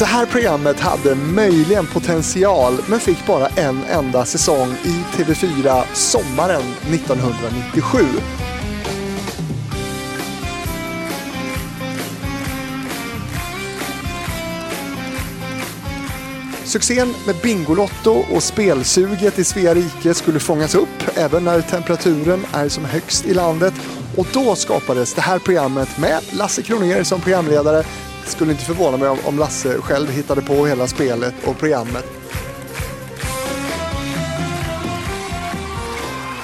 Det här programmet hade möjligen potential men fick bara en enda säsong i TV4 sommaren 1997. Succén med Bingolotto och spelsuget i Svea rike skulle fångas upp även när temperaturen är som högst i landet och då skapades det här programmet med Lasse Kronér som programledare. Skulle inte förvåna mig om Lasse själv hittade på hela spelet och programmet.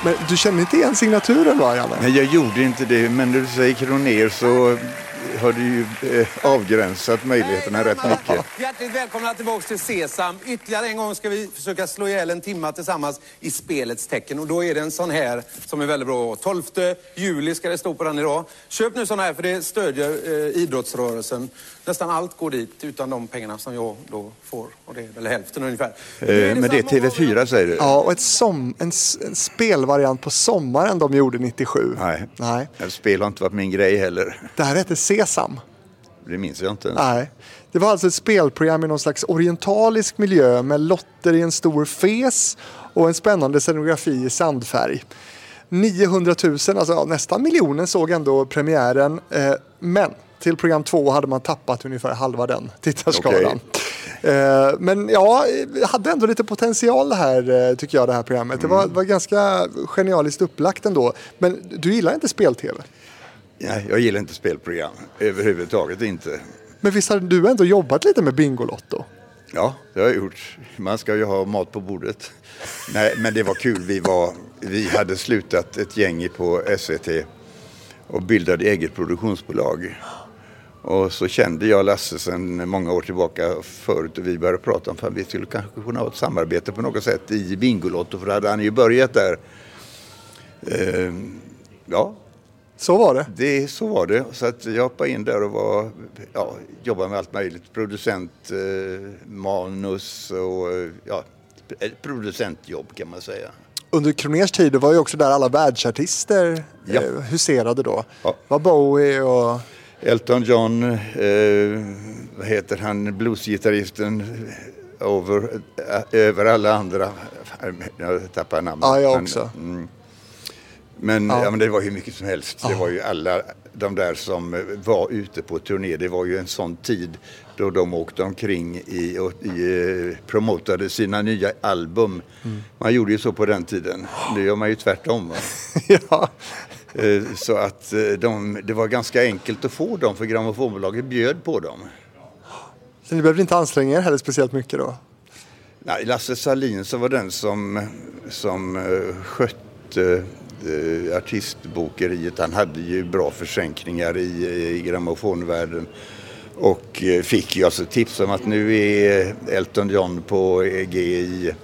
Men du känner inte igen signaturen va, Janne? Nej, jag gjorde inte det, men när du säger Kronér så har du ju eh, avgränsat möjligheterna rätt mycket. Hjärtligt välkomna tillbaka till Sesam. Ytterligare en gång ska vi försöka slå ihjäl en timma tillsammans i spelets tecken. Och då är det en sån här som är väldigt bra. 12 juli ska det stå på den idag. Köp nu sån här för det stödjer eh, idrottsrörelsen. Nästan allt går dit utan de pengarna som jag då får. Och det är väl hälften ungefär. Eh, men det är TV4 säger du? Ja, och ett som, en, en spelvariant på sommaren de gjorde 97. Nej. Nej. Spel har inte varit min grej heller. Det här hette Sesam. Det minns jag inte ens. Nej. Det var alltså ett spelprogram i någon slags orientalisk miljö med lotter i en stor fes och en spännande scenografi i sandfärg. 900 000, alltså ja, nästan miljonen såg ändå premiären. Eh, men till program två hade man tappat ungefär halva den tittarskalan. Eh, men ja, hade ändå lite potential det här eh, tycker jag det här programmet. Det var, var ganska genialiskt upplagt ändå. Men du gillar inte spel-tv? Nej, jag gillar inte spelprogram överhuvudtaget inte. Men visst har du ändå jobbat lite med Bingolotto? Ja, det har jag gjort. Man ska ju ha mat på bordet. Nej, men det var kul. Vi, var, vi hade slutat ett gäng på SVT och bildade eget produktionsbolag. Och så kände jag Lasse sedan många år tillbaka förut och vi började prata om att vi skulle kanske kunna ha ett samarbete på något sätt i Bingolotto för då hade han ju börjat där. Ehm, ja, Så var det. det, så var det. Så att jag hoppade in där och var, ja, jobbade med allt möjligt. Producent, eh, manus och eh, ja, producentjobb kan man säga. Under Kronérs tid var ju också där alla världsartister Ja. eh, huserade då. Ja. Var Bowie och... Elton John, eh, vad heter han, bluesgitarristen over, eh, över alla andra. Jag tappar namnet. Ja, jag Men, också. mm. Men, Ja. ja. men det var ju mycket som helst. Det var ju alla de där som var ute på turné. Det var ju en sån tid då de åkte omkring i, och i, eh, promotade sina nya album. Mm. Man gjorde ju så på den tiden. Nu gör man ju tvärtom. Ja. Eh, Så att eh, de, det var ganska enkelt att få dem för grammofonbolaget bjöd på dem. Så ni behövde inte anstränga er heller speciellt mycket då? Nej, Lasse Salin som var den som, som eh, skötte eh, artistbokeriet. Han hade ju bra försänkningar i, i grammofonvärlden. Och fick ju alltså tips om att nu är Elton John på G i,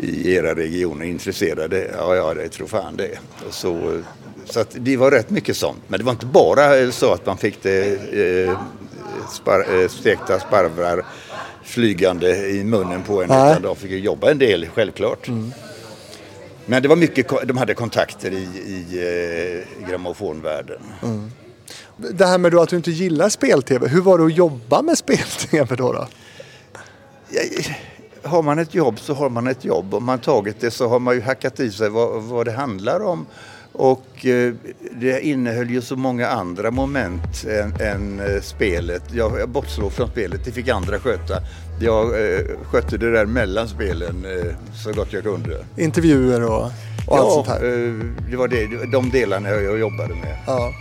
i era regioner intresserade. Ja, ja, det tror fan det. Och så, så att det var rätt mycket sånt. Men det var inte bara eh, så att man fick det eh, spar, eh, stekta sparvar flygande i munnen på en. Nej. Utan de fick ju jobba en del, självklart. Men det var mycket, de hade kontakter i, i eh, grammofonvärlden. Det här med att du inte gillar spel-tv, hur var det att jobba med spel-tv då? då? Har man ett jobb så har man ett jobb. Om man tagit det så har man ju hackat i sig vad, vad det handlar om. Och eh, det innehöll ju så många andra moment än, än eh, spelet. Jag, jag bortsåg från spelet, det fick andra sköta. Jag eh, skötte det där mellan spelen så gott jag kunde. Intervjuer och, och allt sånt Ja, här? det var det, de delarna jag jobbade med. Ja.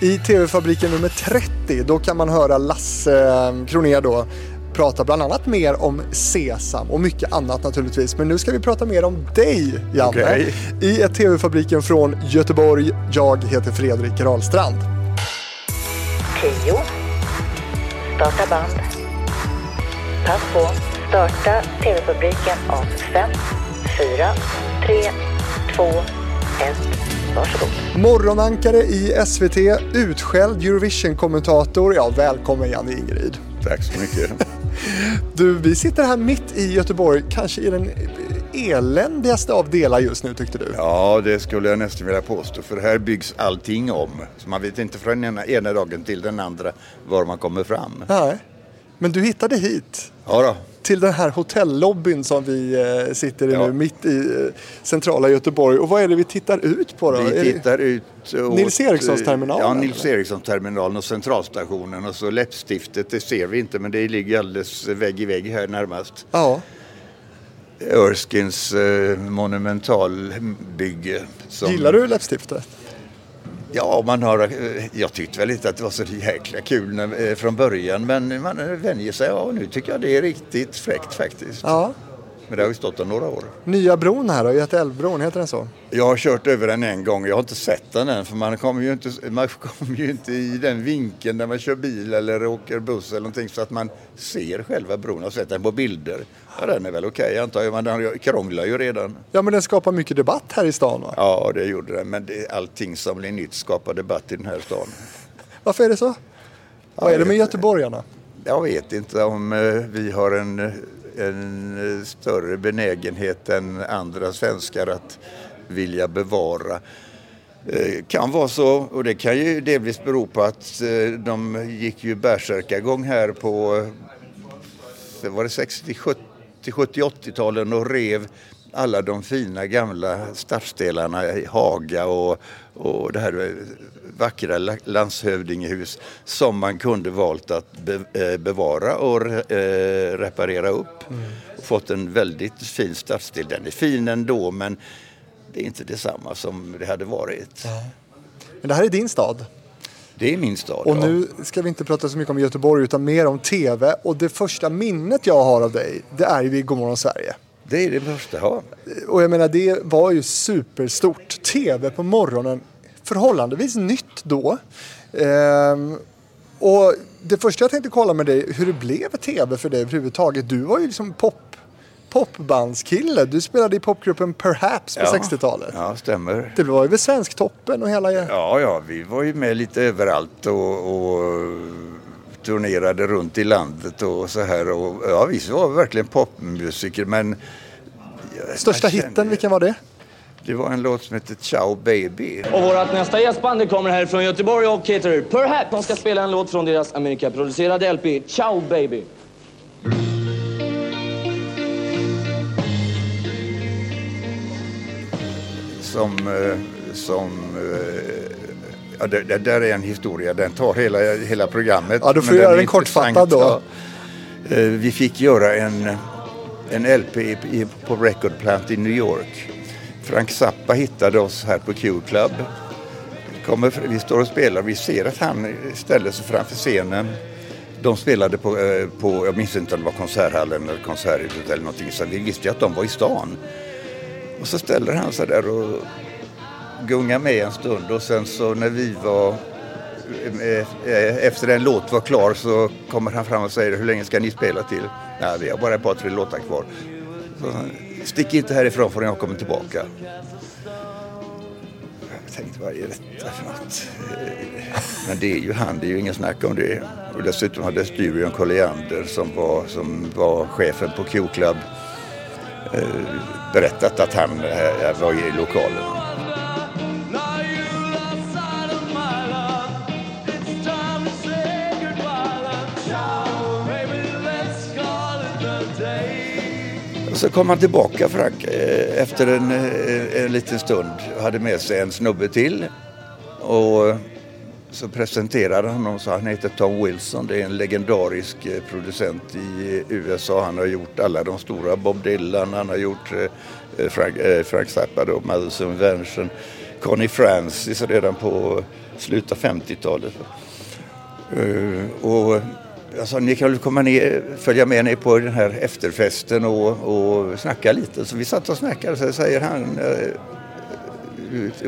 I TV-fabriken nummer 30 då kan man höra Lasse Kronér då prata bland annat mer om Sesam och mycket annat naturligtvis. Men nu ska vi prata mer om dig, Janne. Okej. I ett TV-fabriken från Göteborg. Jag heter Fredrik Rahlstrand. 10. Starta band. Pass på. Starta TV-fabriken om 5, 4, 3, 2, 1. Varsågod. Morgonankare i SVT, utskälld Eurovision-kommentator. Ja, välkommen Janne Ingrid. Tack så mycket. Du, vi sitter här mitt i Göteborg, kanske i den eländigaste av delar just nu tyckte du. Ja, det skulle jag nästan vilja påstå. För här byggs allting om. Så man vet inte från ena, ena dagen till den andra var man kommer fram. Nej. Men du hittade hit Ja då. Till den här hotellobbyn som vi eh, sitter i Ja. nu mitt i eh, centrala Göteborg. Och vad är det vi tittar ut på då? Vi tittar ut åt, Nils Erikssons terminalen, Ja? Nils Erikssons terminalen och centralstationen och så läppstiftet, det ser vi inte men det ligger alldeles vägg i vägg här närmast. Ja, Erskines eh, monumentalbygge. Som, gillar du läppstiftet? Ja, man har, eh, jag tyckte väl inte att det var så jäkla kul när, eh, från början men man vänjer sig. Ja, nu tycker jag det är riktigt fräckt faktiskt. Ja. Men det har ju stått där några år. Nya bron här då, Götaälvbron, heter den så? Jag har kört över den en gång. Jag har inte sett den än för man kommer ju inte, man kommer ju inte i den vinkeln när man kör bil eller åker buss eller någonting så att man ser själva bron. Jag har sett den på bilder. Ja, den är väl okej antar jag, men den krånglar ju redan. Ja, men den skapar mycket debatt här i stan va? Ja, det gjorde den. Men det, allting som blir nytt skapar debatt i den här stan. Varför är det så? Vad är det med göteborgarna? Jag vet inte om eh, vi har en, en eh, större benägenhet än andra svenskar att vilja bevara. Det Kan vara så och det kan ju delvis bero på att eh, de gick ju bärsärkagång här på var det 60, 70, 70 80-talen och rev alla de fina gamla stadsdelarna i Haga och, och det här vackra la- landshövdingehus som man kunde valt att eh, bevara och eh, reparera upp. Fått en väldigt fin stadsdel. Den är fin ändå men det är inte detsamma som det hade varit. Men det här är din stad. Det är min stad. Och ja. nu ska vi inte prata så mycket om Göteborg utan mer om TV. Och det första minnet jag har av dig, det är ju i Godmorgon Sverige. Det är det första. Ja. Och jag menar, det var ju superstort. TV på morgonen, förhållandevis nytt då. Ehm, och det första jag tänkte kolla med dig, hur det blev TV för dig överhuvudtaget. Du var ju liksom pop, popbandskille. Du spelade i popgruppen Perhaps på Ja. 60-talet. Ja, stämmer. Det var ju väl Svensktoppen och hela... Ja, ja, vi var ju med lite överallt och, och turnerade runt i landet och så här. Och, ja, vi var verkligen popmusiker men... Största kände- hitten, vilken var det? Det var en låt som hette Ciao Baby. Och vårt nästa gästband kommer här från Göteborg och heter Perhaps. De ska spela en låt från deras Amerikaproducerade LP Ciao Baby. som, eh, som eh, ja, det, det där är en historia, den tar hela, hela programmet. Ja, då får du göra den kortfattad då. ja. Eh, Vi fick göra en, en LP på Record Plant i New York. Frank Zappa hittade oss här på Q-Club. Kommer, vi står och spelar, vi ser att han ställer sig framför scenen. De spelade på, eh, på, jag minns inte om det var konserthallen eller konserthuset eller någonting, så vi visste ju att de var i stan. Och så ställer han sig där och gungar med en stund och sen så när vi var eh, eh, efter en låt var klar så kommer han fram och säger hur länge ska ni spela till? Nej, vi har bara ett par tre låtar kvar. Så, Stick inte härifrån förrän jag kommer tillbaka. Jag tänkte, vad är detta för något? Men det är ju han, det är ju ingen snack om det. Och dessutom hade Styrion Colliander som var, som var chefen på Q-Club eh, berättat att han eh, var i lokalen. Så kom han tillbaka Frank eh, efter en, eh, en liten stund hade med sig en snubbe till. Och så presenterade han honom så han heter Tom Wilson. Det är en legendarisk eh, producent i USA. Han har gjort alla de stora. Bob Dylan, han har gjort Frank, Frank Zappa då, Mothers Invention. Connie Francis redan på slutet av 50-talet. Och jag sa, ni kan väl komma ner, följa med ner på den här efterfesten och, och snacka lite. Så vi satt och snackade och så säger han eh,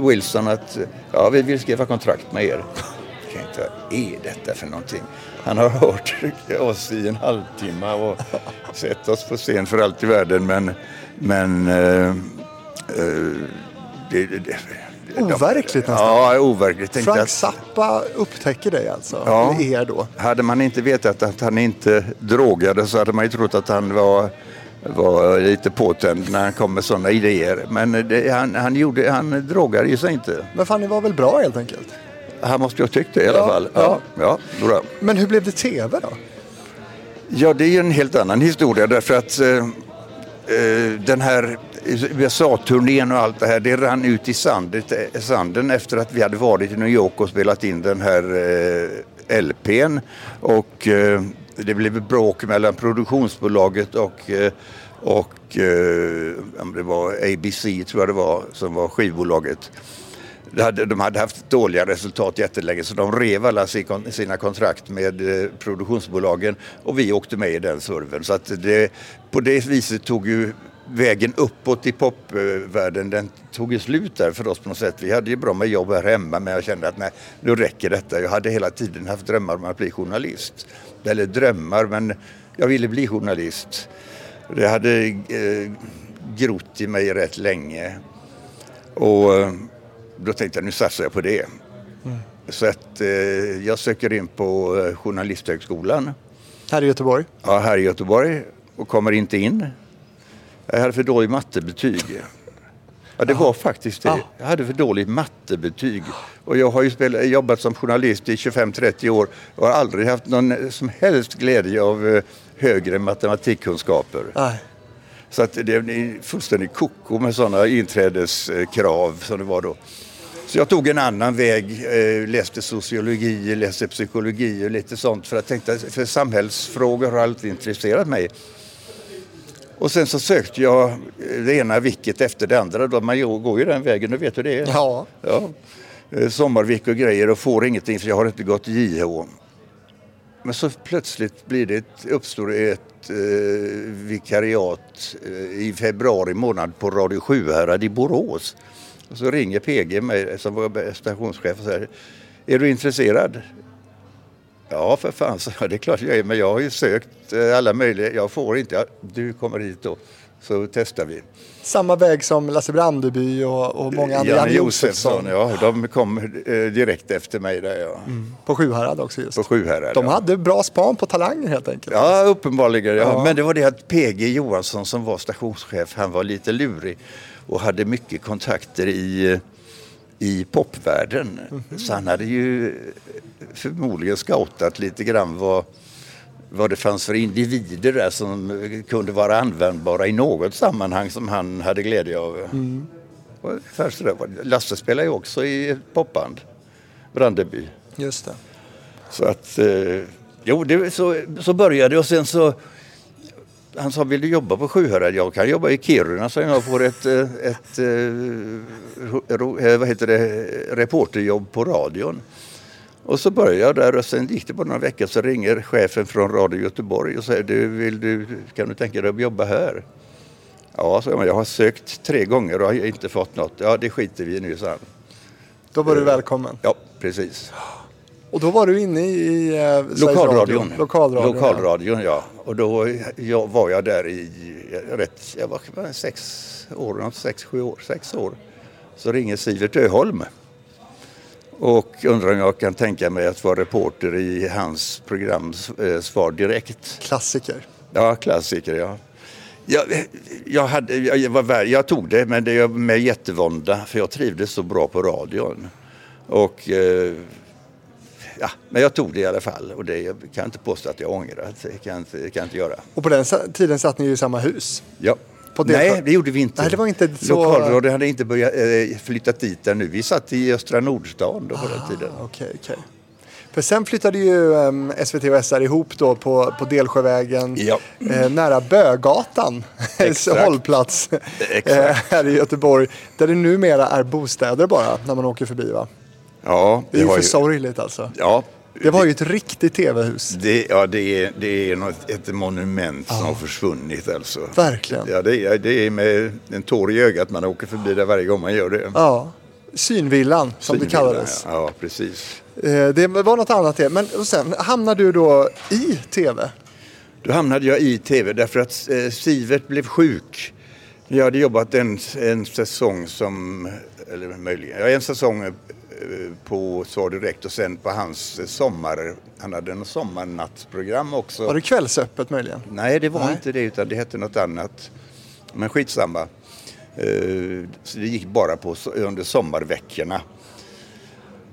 Wilson att ja, vi vill skriva kontrakt med er. Jag tänkte, vad är detta för någonting? Han har hört oss i en halvtimme och sett oss på scen för allt i världen men, men eh, eh, det, det, det, Overkligt nästan. Ja, overkligt. Tänkte Frank att- Zappa upptäcker dig alltså, Ja. er då. hade man inte vetat att han inte drogade så hade man ju trott att han var, var lite påtänd när han kom med sådana idéer. Men det, han, han, gjorde, han drogade ju sig inte. Men fan, ni var väl bra helt enkelt? Han måste ju ha tyckt det i alla Ja, fall. ja. Ja, ja, bra. Men hur blev det TV då? Ja, det är ju en helt annan historia därför att eh, eh den här USA-turnén och allt det här, det rann ut i sandet, eh, sanden efter att vi hade varit i New York och spelat in den här eh, LPn. Och eh, det blev bråk mellan produktionsbolaget och, eh, och eh, det var ABC tror jag det var, som var skivbolaget. De hade haft dåliga resultat jättelänge så de rev alla sina kontrakt med eh, produktionsbolagen och vi åkte med i den serven. Så att det, på det viset tog ju vägen uppåt i popvärlden den tog ju slut där för oss på något sätt. Vi hade ju bra med jobb här hemma men jag kände att nej, nu räcker detta. Jag hade hela tiden haft drömmar om att bli journalist. Eller drömmar, men jag ville bli journalist. Det hade eh, grott i mig rätt länge. Och eh, då tänkte jag nu satsar jag på det. Mm. Så att eh, jag söker in på eh, Journalisthögskolan. Här i Göteborg? Ja, här i Göteborg och kommer inte in. Jag hade för dåligt mattebetyg. Ja, det var faktiskt det. Jag hade för dåligt mattebetyg. Och jag har ju spelat, jobbat som journalist i 25-30 år och har aldrig haft någon som helst glädje av eh, högre matematikkunskaper. Nej. Så att det är fullständigt koko med sådana inträdeskrav som det var då. Så jag tog en annan väg, eh, läste sociologi, läste psykologi och lite sånt för att tänkte, för samhällsfrågor har alltid intresserat mig. Och sen så sökte jag det ena vilket efter det andra. Då man går ju den vägen, du vet hur det är. Ja. ja. Eh, sommarvik och grejer och får ingenting för jag har inte gått JH. Men så plötsligt blir det ett, uppstår ett eh, vikariat eh, i februari månad på Radio Sjuhärad i Borås. Och så ringer PG mig som var stationschef och säger Är du intresserad? Ja, för fan, så, det är klart jag är, men jag har ju sökt eh, alla möjliga. Jag får inte. Ja, du kommer hit då, så testar vi. Samma väg som Lasse Brandeby och, och många andra. Janne Josefsson, ja. De kom eh, direkt efter mig där, ja. Mm. På Sjuhärad också just. På Sjuhärad, De ja. hade bra span på talanger helt enkelt. Ja, uppenbarligen. Ja. ja. Men det var det att PG Johansson som var stationschef, han var lite lurig och hade mycket kontakter i i popvärlden. Mm -hmm. Så han hade ju förmodligen scoutat lite grann vad, vad det fanns för individer där som kunde vara användbara i något sammanhang som han hade glädje av. Mm. Lasse spelar ju också i ett popband, Brandeby. Just det. Så att, eh, jo, det, så, så började det och sen så han sa, vill du jobba på Sjuhärad? Jag kan jobba i Kiruna så jag får ett, eh, ett, ett, eh, eh, vad heter det, reporterjobb på radion. Och så började jag där och sen gick det på några veckor så ringer chefen från Radio Göteborg och säger, du, vill du, kan du tänka dig att jobba här? Ja, så jag, jag har sökt tre gånger och har inte fått något. Ja, det skiter vi i nu, sa Då var du välkommen? Ja, precis. Och då var du inne i eh, Lokalradion. Lokalradion, Lokalradion ja. ja. Och då jag, var jag där i rätt, jag var sex år, sex, sju år, sex år. Så ringer Sivert Öholm och undrar om jag kan tänka mig att vara reporter i hans program eh, Svar direkt. Klassiker. Ja, klassiker ja. Jag, jag, hade, jag, var, jag tog det men det är med jättevånda för jag trivdes så bra på radion. Och eh, ja, men jag tog det i alla fall och det kan jag inte påstå att jag ångrar. Det kan jag inte, det kan inte göra. Och på den tiden satt ni i samma hus? Ja. Nej, det gjorde vi inte. Nej, det var inte så... Lokalradion hade inte börjat eh, flyttat dit där nu. Vi satt i Östra Nordstan då på ah, den tiden. Okay, okay. För sen flyttade ju um, SVT och SR ihop då på, på Delsjövägen ja. eh, nära Bögatan, hållplats eh, här i Göteborg. Där det numera är bostäder bara när man åker förbi va? Ja, det, det är ju för ju... sorgligt alltså. Ja, det var ju ett riktigt tv-hus. Det, ja, det är, det är något, ett monument ja. som har försvunnit alltså. Verkligen. Ja, det är, det är med en tår i ögat man åker förbi där varje gång man gör det. Ja, synvillan som Synvillan, det kallades. Ja, ja precis. Eh, det var något annat det. Men och sen hamnade du då i tv? Då hamnade jag i tv därför att eh, Sivert blev sjuk. Jag hade jobbat en, en säsong som, eller möjligen, ja, en säsong på Svar Direkt och sen på hans sommar, han hade en sommarnattsprogram också. Var det kvällsöppet möjligen? Nej, det var Nej. inte det utan det hette något annat. Men skitsamma. Eh, så det gick bara på under sommarveckorna.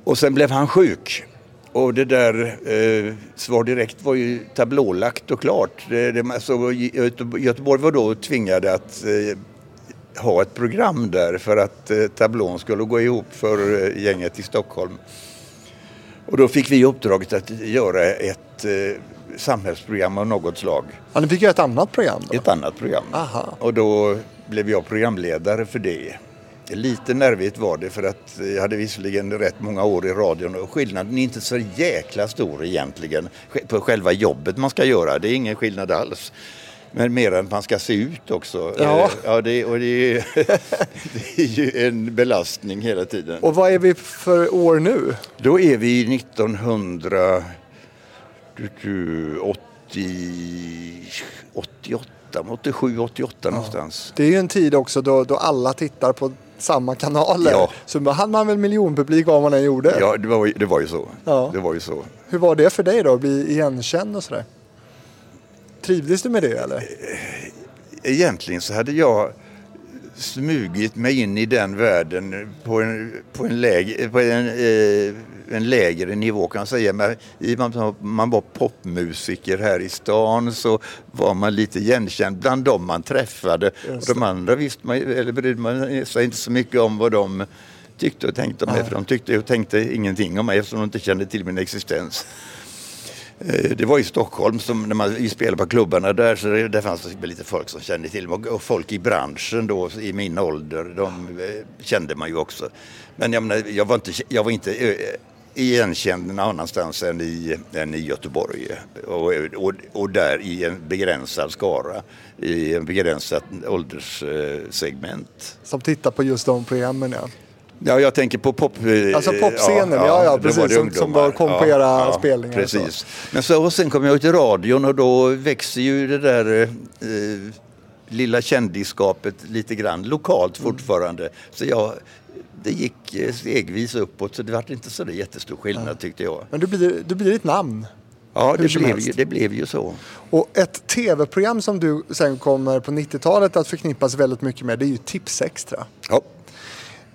Och sen blev han sjuk. Och det där eh, Svar Direkt var ju tablålagt och klart. Det, det, alltså, Göte- Göteborg var då tvingade att eh, ha ett program där för att eh, tablån skulle gå ihop för eh, gänget i Stockholm. Och då fick vi uppdraget att göra ett eh, samhällsprogram av något slag. Ja, ni fick göra ett annat program då? Ett annat program. Aha. Och då blev jag programledare för det. Lite nervigt var det för att jag hade visserligen rätt många år i radion och skillnaden är inte så jäkla stor egentligen på själva jobbet man ska göra. Det är ingen skillnad alls. Men mer än att man ska se ut också. Ja. Eh, ja det, och det, är, det är ju en belastning hela tiden. Och vad är vi för år nu? Då är vi 1900... du, du, 80, 88, 87, 88 någonstans. Det är ju en tid också då, då alla tittar på samma kanaler. Ja. Så då hade man väl miljonpublik vad man än gjorde. Ja, det var, det var ju så. Ja. Det var ju så. Hur var det för dig då, att bli igenkänd och sådär? Trivdes du med det eller? Egentligen så hade jag smugit mig in i den världen på en, på en, läge, på en, eh, en lägre nivå kan man säga. Men I att man var popmusiker här i stan så var man lite igenkänd bland dem man träffade. Och de andra visste man, eller brydde man sig inte så mycket om vad de tyckte och tänkte om mig. För de tyckte och tänkte ingenting om mig eftersom de inte kände till min existens. Eh, det var i Stockholm som när man vi spelade på klubbarna där så det, där fanns det lite folk som kände till mig och- folk i branschen då i min ålder de eh, kände man ju också. Men jag, menar, jag var inte, jag var inte eh, igenkänd någon annanstans än i, än i Göteborg och, och, och där i en begränsad skara i en begränsat ålderssegment. Som tittar på just de programmen ja. Ja, jag tänker på pop... eh, Alltså popscenen, ja, ja, då precis, var som- som var- kom på era spelningar och så. Precis. Men så, och sen kom jag till radion och då växer ju det där eh, lilla kändisskapet lite grann lokalt Mm. fortfarande. Så jag, det gick eh, stegvis uppåt så det var inte så jättestor skillnad tyckte jag. Men du blir, du blir ett namn. Ja, det blev, ju, det blev ju så. Och ett tv-program som du sen kommer på 90-talet att förknippas väldigt mycket med det är ju Tipsextra. Ja.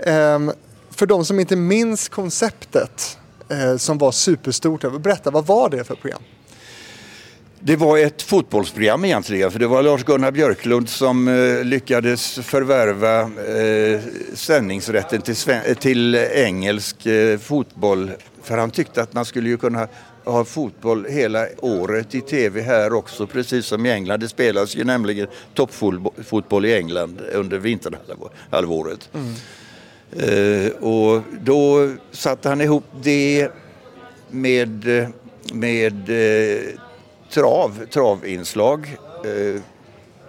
Ehm, för de som inte minns konceptet eh, som var superstort, berätta vad var det för program? Det var ett fotbollsprogram egentligen, för det var Lars-Gunnar Björklund som eh, lyckades förvärva eh, sändningsrätten till, engelsk eh, fotboll. För han tyckte att man skulle ju kunna ha fotboll hela året i tv här också, precis som i England. Det spelas ju nämligen toppfotboll i England under vinterhalvåret. Eh, Eh, och då satte han ihop det med, med eh, trav, travinslag. Eh,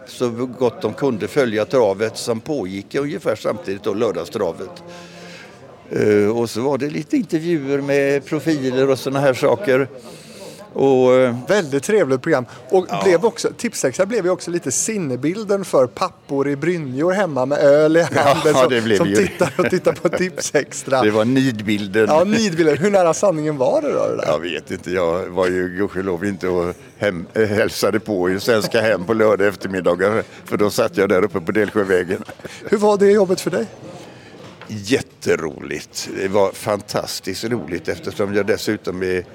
så gott de kunde följa travet som pågick ungefär samtidigt då lördagstravet. Och så var det lite intervjuer med profiler och sådana här saker. Och, eh, Väldigt trevligt program. Och blev också, Tipsextra blev ju också lite sinnebilden för pappor i brynjor hemma med öl i handen Ja, som, som tittar och tittar på Tipsextra. det var nidbilden. Ja, nidbilden. Hur nära sanningen var det då? Det där? Jag vet inte, jag var ju gudskelov inte och hem, äh, hälsade på i Svenska Hem på lördag eftermiddagar. För då satt jag där uppe på Delsjövägen. Hur var det jobbet för dig? Jätteroligt. Det var fantastiskt roligt eftersom jag dessutom är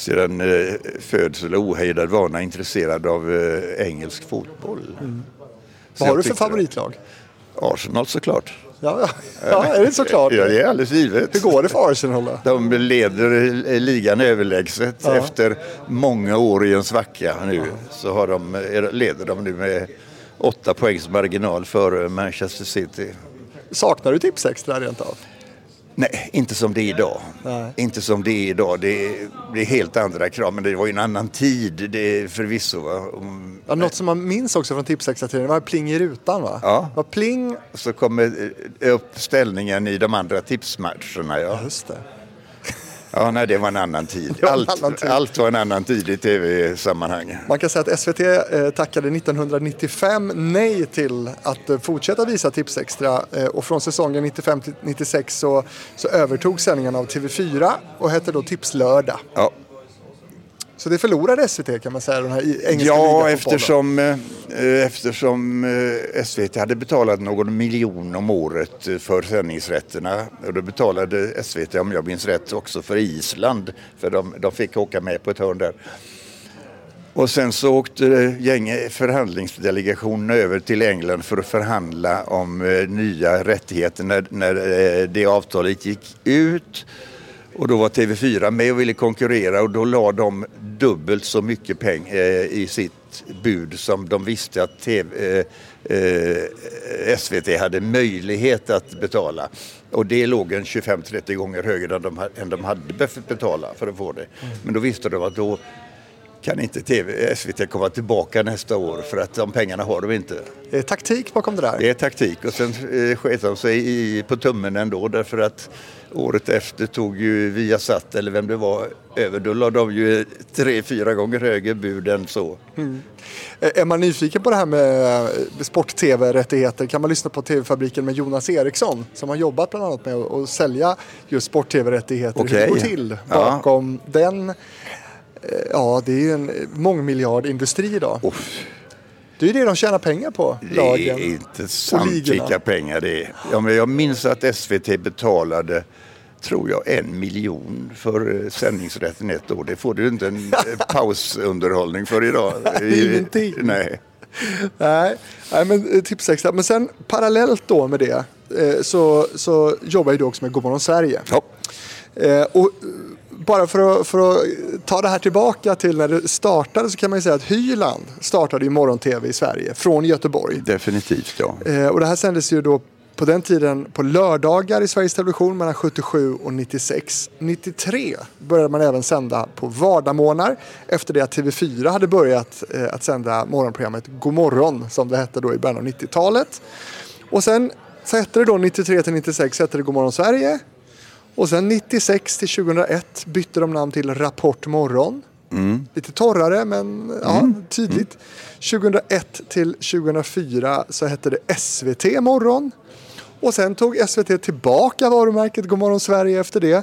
sedan eh, födsel och ohejdad vana intresserad av eh, engelsk fotboll. Mm. Vad har du för favoritlag? Arsenal såklart. Ja, ja. är det såklart? Ja, det är alldeles givet. Hur går det för Arsenal då? De leder ligan överlägset Ja. efter många år i en svacka nu. Så har de, eh, leder de nu med åtta poängs marginal för Manchester City. Saknar du Tipsextra rent av? Nej, inte som det är idag. Nej. Inte som det är idag. Det är, det är helt andra krav, men det var ju en annan tid det förvisso. Va? Om- Ja, något som man minns också från Tipsextra-tiden var pling i rutan va? Ja. Var pling, Så kommer eh, upp ställningen i de andra tipsmatcherna. Ja. just det. Ja, nej, det var en annan tid. var en Allt, annan tid. allt var en annan tid i tv-sammanhang. Man kan säga att SVT eh, tackade 1995 nej till att eh, fortsätta visa Tipsextra eh, och från säsongen 95 till 96 så, så övertog sändningen av TV4 och hette då Tipslördag. Ja, Så det förlorade SVT kan man säga, den här engelska Ja, eftersom, eh, eftersom eh, SVT hade betalat någon miljon om året eh, för sändningsrätterna. Och då betalade SVT, om jag minns rätt, också för Island. För de, de fick åka med på ett hörn där. Och sen så åkte gänget förhandlingsdelegationen över till England för att förhandla om eh, nya rättigheter när, när eh, det avtalet gick ut. Och då var TV4 med och ville konkurrera och då la de dubbelt så mycket pengar eh, i sitt bud som de visste att TV, eh, eh, SVT hade möjlighet att betala. Och det låg en 25-30 gånger högre än de, än de hade behövt betala för att få det. Men då visste de att då kan inte TV, SVT komma tillbaka nästa år för att de pengarna har de inte. Det är taktik bakom det där. Det är taktik och sen eh, sket de sig i, på tummen ändå därför att året efter tog ju Viasat eller vem det var över. Då la de ju tre, fyra gånger högre bud än så. Eh, Är man nyfiken på det här med eh, sport-tv-rättigheter kan man lyssna på TV-fabriken med Jonas Eriksson som har jobbat bland annat med att sälja just sport-tv-rättigheter. Hur det går till Ja. bakom den. Eh, Ja, det är ju en mångmiljardindustri idag. Uff, Det är ju det de tjänar pengar på, det lagen. är inte sant vilka pengar det är. Ja, men jag minns att SVT betalade tror jag en miljon för eh, sändningsrätten ett år. Det får du inte en eh, pausunderhållning för idag. Ingenting. Nej. Nej, nej men tipsextra. Men sen parallellt då med det så, så jobbar ju du också med Godmorgon Sverige. Ja. Eh, och bara för att, för att ta det här tillbaka till när det startade så kan man ju säga att Hyland startade ju morgon-tv i Sverige från Göteborg. Definitivt ja. Eh, och det här sändes ju då på den tiden på lördagar i Sveriges Television mellan 77 och 96. 93 började man även sända på vardagsmorgnar efter det att TV4 hade börjat eh, att sända morgonprogrammet God morgon som det hette då i början av 90-talet. Och sen så hette det då 93 till 96 hette det God morgon Sverige. Och sen 96 till 2001 bytte de namn till Rapport morgon. Lite torrare men ja, tydligt. 2001 till 2004 så hette det SVT morgon. Och sen tog SVT tillbaka varumärket Godmorgon Sverige efter det.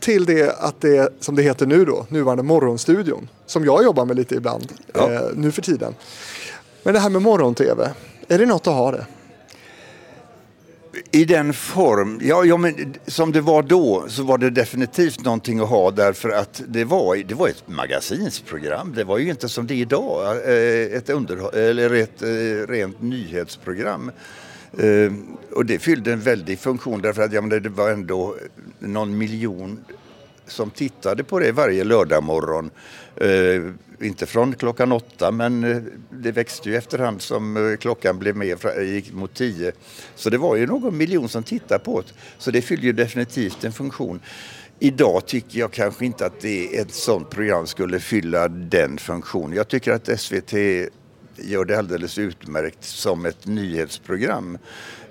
Till det att det, som det heter nu då, nuvarande Morgonstudion. Som jag jobbar med lite ibland Ja. eh, nu för tiden. Men det här med morgon-tv, är det något att ha det? I den form, ja, ja men som det var då så var det definitivt någonting att ha därför att det var, det var ett magasinsprogram. Det var ju inte som det är idag, eh, ett, under, eller ett eh, rent nyhetsprogram. Eh, och det fyllde en väldig funktion därför att ja, men det var ändå någon miljon som tittade på det varje lördag morgon. Eh, inte från klockan åtta men eh, det växte ju efterhand som eh, klockan blev mer, eh, gick mot tio. Så det var ju någon miljon som tittade på det. Så det fyllde ju definitivt en funktion. Idag tycker jag kanske inte att det ett sånt program skulle fylla den funktionen. Jag tycker att SVT gör det alldeles utmärkt som ett nyhetsprogram.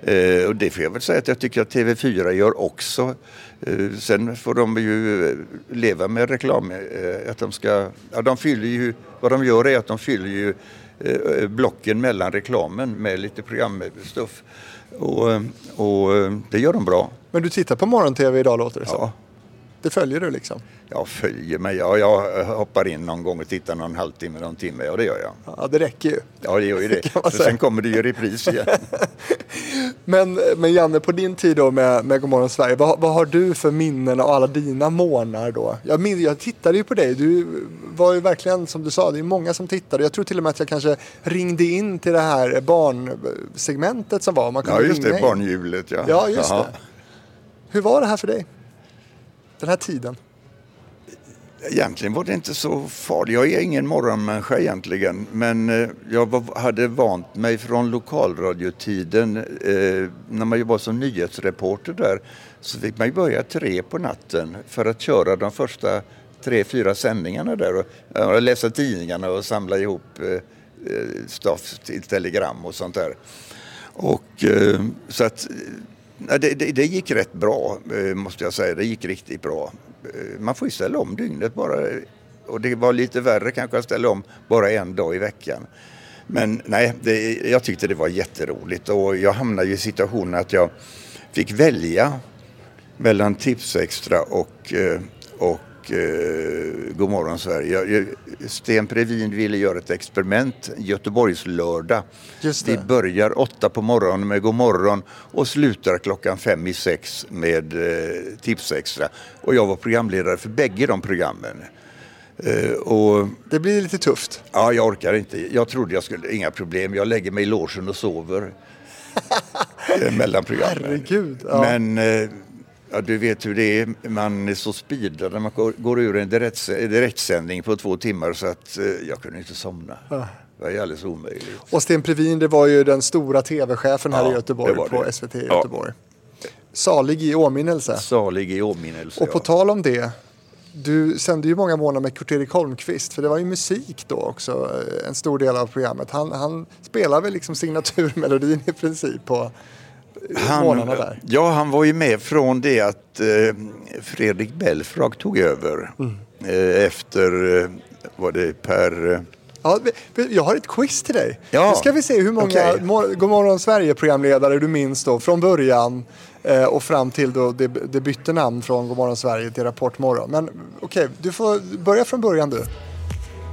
Eh, och det får jag väl säga att jag tycker att TV4 gör också. Eh, sen får de ju eh, leva med reklam. Eh, att de, ska, ja, de fyller ju, vad de gör är att de fyller ju eh, blocken mellan reklamen med lite programstuff. Och, eh, och det gör de bra. Men du tittar på morgon-tv idag låter det som. Ja. Det följer du liksom? Jag följer mig. Ja, jag hoppar in någon gång och tittar någon halvtimme, någon timme. Ja, det gör jag. Ja, det räcker ju. Ja, det gör ju det. Så sen kommer det ju repris igen. Men, men Janne, på din tid då med, med Godmorgon Sverige, vad, vad har du för minnen av alla dina månader då? Jag, min, jag tittade ju på dig, du var ju verkligen som du sa, det är många som tittade. Jag tror till och med att jag kanske ringde in till det här barnsegmentet som var. Man kunde Ja, just det. Barnhjulet, ja. Ja, just Jaha. det. Hur var det här för dig? Den här tiden? Egentligen var det inte så farligt. Jag är ingen morgonmänniska egentligen. Men eh, jag hade vant mig från lokalradiotiden. Eh, när man var som nyhetsreporter där så fick man börja tre på natten för att köra de första tre, fyra sändningarna där. Och, läsa tidningarna och samla ihop eh, stoff till telegram och sånt där. Och så att det, det, det gick rätt bra, eh, måste jag säga. Det gick riktigt bra. Eh, man får ju ställa om dygnet bara. Och det var lite värre kanske att ställa om bara en dag i veckan. Men nej, det, jag tyckte det var jätteroligt och jag hamnade ju i situationen att jag fick välja mellan Tipsextra och, eh, och och eh, Godmorgon Sverige. Jag- Sten Previn ville göra ett experiment, Göteborgs lördag. Vi börjar åtta på morgonen med Godmorgon och slutar klockan fem i sex med eh, Tipsextra. Och jag var programledare för bägge de programmen. Eh, och Det blir lite tufft. Ja, jag orkar inte. Jag trodde jag skulle, inga problem. Jag lägger mig i logen och sover. Eh, Mellan programmen. Herregud, ja. Men eh, ja, du vet hur det är. Man är så speedad när man går, ur en direkt, direktsändning på två timmar så att eh, jag kunde inte somna. Det var ju alldeles omöjligt. Och Sten Previn, det var ju den stora tv-chefen här Ja, i Göteborg på det. SVT i Ja. Göteborg. Salig i åminnelse. Salig i åminnelse. Och på ja. tal om det, du sände ju många månader med Kurt-Erik Holmqvist, för det var ju musik då också, eh, en stor del av programmet. Han, han spelar väl liksom signaturmelodin i princip på månaderna där. Ja, han var ju med från det att eh, Fredrik Belfrage tog över. Mm. Eh, efter, eh, var det Per... Eh, Ja, jag har ett quiz till dig. Ja. Nu ska vi se hur många okay. Godmorgon Sverige-programledare du minns då från början eh, och fram till då det, det bytte namn från Godmorgon Sverige till Rapport Morgon. Men okej, du får börja från början du.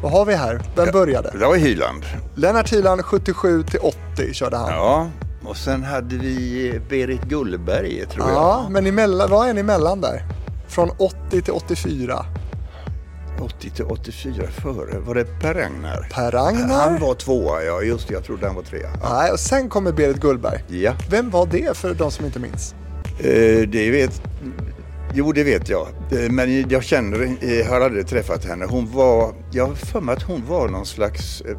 Vad har vi här? Vem började? det var Hyland. Lennart Hyland 77 till 80 körde han. Ja, och sen hade vi Berit Gullberg tror Ja, jag. men emellan, vad är ni emellan där? Från 80 till 84. 80 till 84 före. Var det Per Ragnar? Per Ragnar? Han var tvåa, ja just det. Jag trodde han var trea. Ja. Nej, och sen kommer Berit Gullberg. ja. Vem var det för de som inte minns? Eh, det vet... Jo, det vet jag. Eh, Men jag känner, eh, har aldrig träffat henne. Hon var... Jag har för mig att hon var någon slags eh,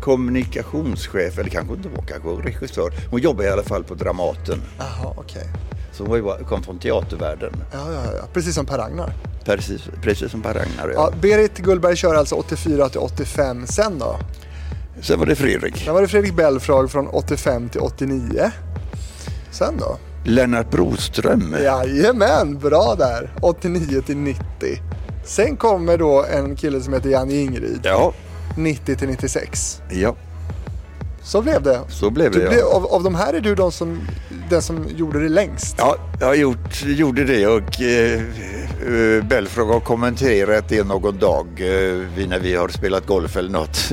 kommunikationschef, eller kanske inte var, kanske regissör. Hon jobbade i alla fall på Dramaten. Jaha, okej. Så hon kom från teatervärlden. Ja, ja, ja. Precis som Per Ragnar. Precis, precis som Per Ragnar. Ja, Ja. Berit Gullberg kör alltså 84 till 85. Sen då? Sen var det Fredrik. Sen var det Fredrik Belfrage från 85 till 89. Sen då? Lennart Broström. Jajamän, bra där. 89 till 90. Sen kommer då en kille som heter Janne Ingrid. Ja, 90 till 96. ja, Så blev det. så blev det. blev, Ja. av, av de här är du de som, den som gjorde det längst. Ja, jag gjort, gjorde det och eh, eh, Belfrage har kommenterat det någon dag eh, när vi har spelat golf eller något.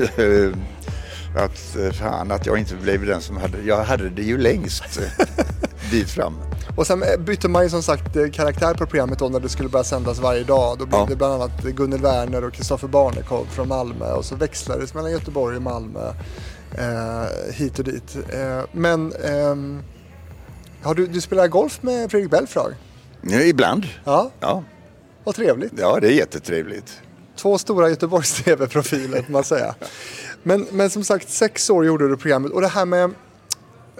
Att eh, fan att jag inte blev den som hade, jag hade det ju längst dit fram. Och sen eh, bytte man ju som sagt eh, karaktär på programmet då när det skulle börja sändas varje dag. Då blev Ja. det bland annat Gunnel Werner och Kristoffer Barnekow från Malmö och så växlades mellan Göteborg och Malmö eh, hit och dit. Eh, men ehm, har du, du spelar golf med Fredrik Belfrage? Ja, ibland. Ja, Ja, vad trevligt. ja, det är jättetrevligt. Två stora Göteborgs TV-profiler får man säga. Men, men som sagt, sex år gjorde du programmet och det här med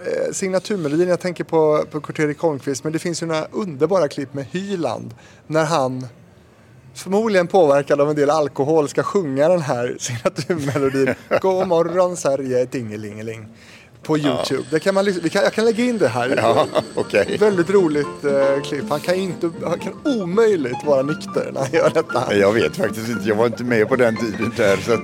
eh, signaturmelodin, jag tänker på, på Kurt-Erik Holmqvist, men det finns ju några underbara klipp med Hyland när han förmodligen påverkad av en del alkohol ska sjunga den här signaturmelodin God morgon Sverige, tingelingeling på Youtube. Det kan man, vi kan, jag kan lägga in det här. Ja, okej. Väldigt roligt eh, klipp. Han kan, inte, han kan omöjligt vara nykter när han gör detta. Jag vet faktiskt inte, jag var inte med på den tiden där. Så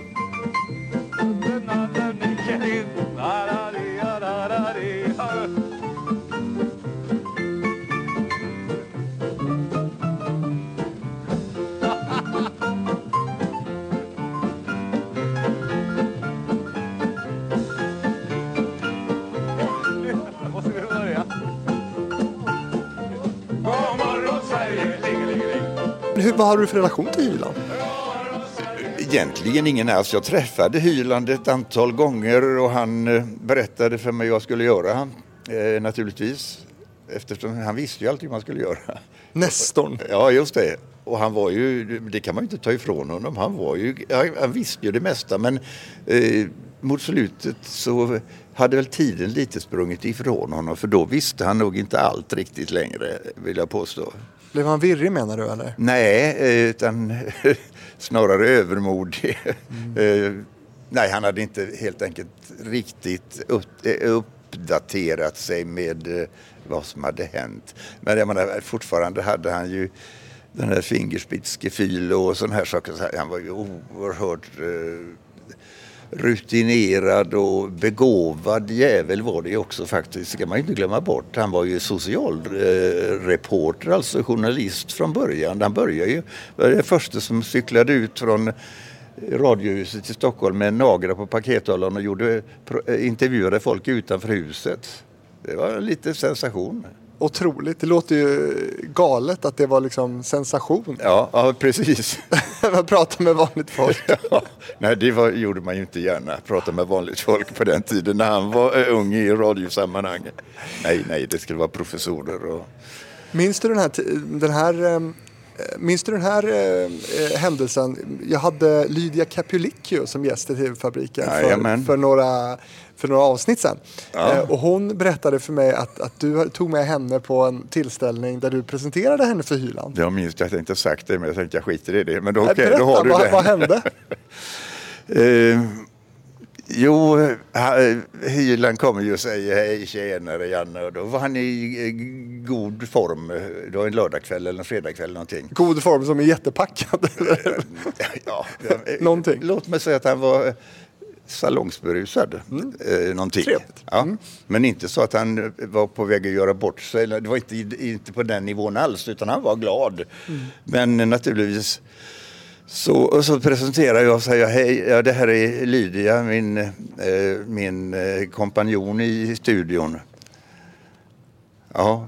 Hur, vad har du för relation till Hyland? Egentligen ingen alls. Jag träffade Hyland ett antal gånger och han eh, berättade för mig vad jag skulle göra. Eh, naturligtvis. Eftersom han visste ju alltid vad man skulle göra. Nestorn. Ja, just det. Och han var ju, det kan man ju inte ta ifrån honom, han var ju, han, han visste ju det mesta men eh, mot slutet så hade väl tiden lite sprungit ifrån honom för då visste han nog inte allt riktigt längre vill jag påstå. Blev han virrig menar du eller? Nej, eh, utan snarare övermodig. Eh, Nej, han hade inte helt enkelt riktigt eh, uppdaterat sig med vad som hade hänt. Men jag menar, fortfarande hade han ju den här fingerspitzgefühl och sådana här saker. Han var ju oerhört... eh, rutinerad och begåvad jävel var det ju också faktiskt, det ska man ju inte glömma bort. Han var ju socialreporter, eh, alltså journalist från början. Han började ju, var den första som cyklade ut från Radiohuset i Stockholm med en Nagra på pakethållaren och gjorde, intervjuade folk utanför huset. Det var lite sensation. Otroligt. Det låter ju galet att det var liksom sensation. Ja, ja precis. Att prata med vanligt folk. Ja, nej, det var, gjorde man ju inte gärna, prata med vanligt folk på den tiden när han var eh, ung i radiosammanhang. Nej, nej, det skulle vara professorer och... Minns du den här, den här, eh, minns du den här eh, eh, händelsen? Jag hade Lydia Capulicchio som gäst i TV-fabriken för, för, några, för några avsnitt sedan. Ja. Eh, och hon berättade för mig att, att du tog med henne på en tillställning där du presenterade henne för Hyland. Jag minns, jag tänkte sagt det, men jag tänkte jag skiter i det. Men då, Nej, okej, Berätta, då har du vad, det. vad hände? Eh, jo, Hyland kommer ju och säger hej tjenare Janne och då var han i eh, god form. Det var en lördagkväll eller en fredagkväll någonting. God form som är jättepackad. Ja, Någonting. Låt mig säga att han var salongsberusad. Eh, någonting. Ja. Men inte så att han var på väg att göra bort sig. Det var inte, inte på den nivån alls utan han var glad. Men eh, naturligtvis så, och så presenterar jag och säger hej, ja, det här är Lydia, min, eh, min eh, kompanjon i studion. Ja,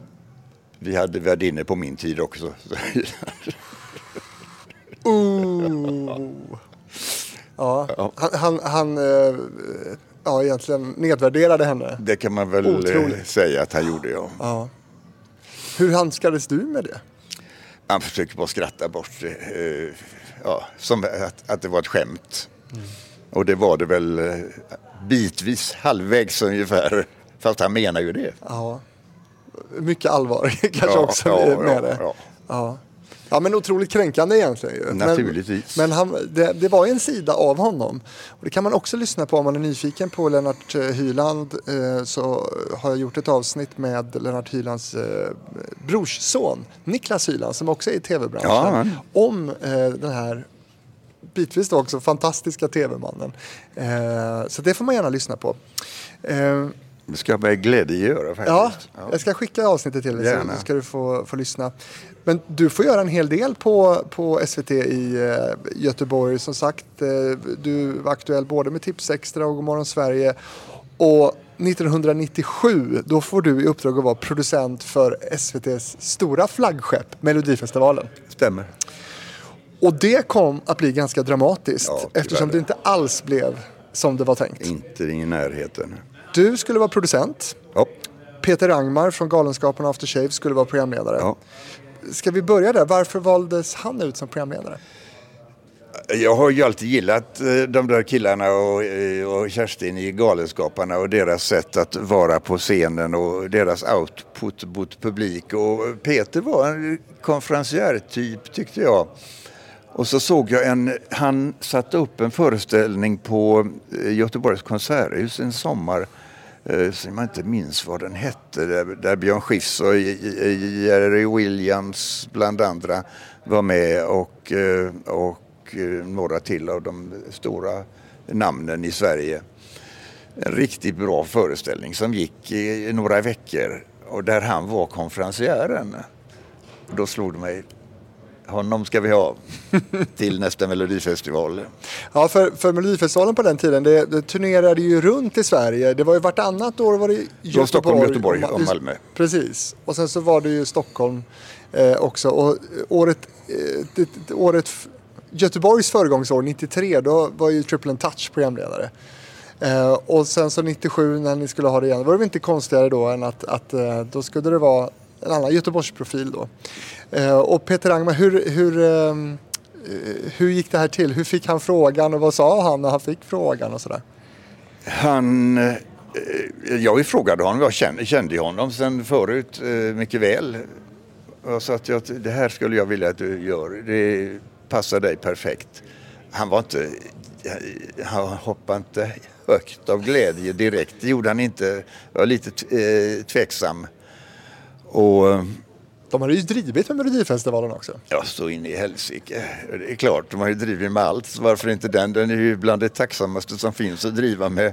vi hade värdinnor på min tid också. Ooh. Ja, han, han, han eh, ja, egentligen nedvärderade henne. Det kan man väl eh, Otroligt. säga att han gjorde, ja. Ja. Hur handskades du med det? Han försöker bara skratta bort det. eh, Ja, som att, att det var ett skämt. Och det var det väl bitvis, halvvägs ungefär. Fast han menar ju det. Ja. Mycket allvar kanske Ja, också ja, med ja, det. ja. Ja. men otroligt kränkande egentligen. Ju. Naturligtvis. Men, men han, det, det var en sida av honom. Och det kan man också lyssna på om man är nyfiken på Lennart eh, Hyland. Eh, så har jag gjort ett avsnitt med Lennart Hylands eh, brorsson Niklas Hyland som också är i tv-branschen. Ja. Om eh, den här bitvis då också fantastiska tv-mannen. Eh, så det får man gärna lyssna på. Det ska jag med glädje göra Ja, faktiskt. jag ska skicka avsnittet till dig så ska du få, få lyssna. Men du får göra en hel del på, på SVT i eh, Göteborg. Som sagt, eh, du var aktuell både med Tipsextra och Godmorgon Sverige. Och 1997, då får du i uppdrag att vara producent för SVTs stora flaggskepp, Melodifestivalen. Stämmer. Och det kom att bli ganska dramatiskt Ja, eftersom det inte alls blev som det var tänkt. Inte i närheten. Du skulle vara producent. Ja. Peter Angmar från Galenskaparna After Shave skulle vara programledare. Ja. Ska vi börja där? Varför valdes han ut som programledare? Jag har ju alltid gillat eh, de där killarna och, eh, och Kerstin i Galenskaparna och deras sätt att vara på scenen och deras output mot publik. Och Peter var en konferencier-typ tyckte jag. Och så såg jag en, han satte upp en föreställning på eh, Göteborgs konserthus en sommar eh, som jag inte minns vad den hette, där, där Björn Skifs och Jerry Williams bland andra var med och, eh, och några till av de stora namnen i Sverige. En riktigt bra föreställning som gick i några veckor och där han var konferencieren. Då slog det mig, honom ska vi ha till nästa melodifestival. Ja, för, för Melodifestivalen på den tiden, det, det turnerade ju runt i Sverige. Det var ju vartannat år var det Göteborg. Stockholm, Göteborg och Malmö. Precis. Och sen så var det ju Stockholm eh, också. Och året, eh, det, det, året Göteborgs föregångsår, 93, då var ju Triple and Touch programledare. Eh, och sen så 97 när ni skulle ha det igen, var det väl inte konstigare då än att, att eh, då skulle det vara en annan Göteborgsprofil då. Eh, och Peter Angman, hur, hur, ehm, eh, hur gick det här till? Hur fick han frågan och vad sa han när han fick frågan och sådär? Han, eh, jag frågade honom, jag kände, kände honom sen förut eh, mycket väl. Jag sa att jag, det här skulle jag vilja att du gör, det passar dig perfekt. Han var inte, han hoppade inte högt av glädje direkt, det gjorde han inte. Jag var lite eh, tveksam. Och, De har ju drivit med Melodifestivalen också. Ja, så in i helsike. Det är klart, de har ju drivit med allt. Så varför inte den? Den är ju bland det tacksammaste som finns att driva med.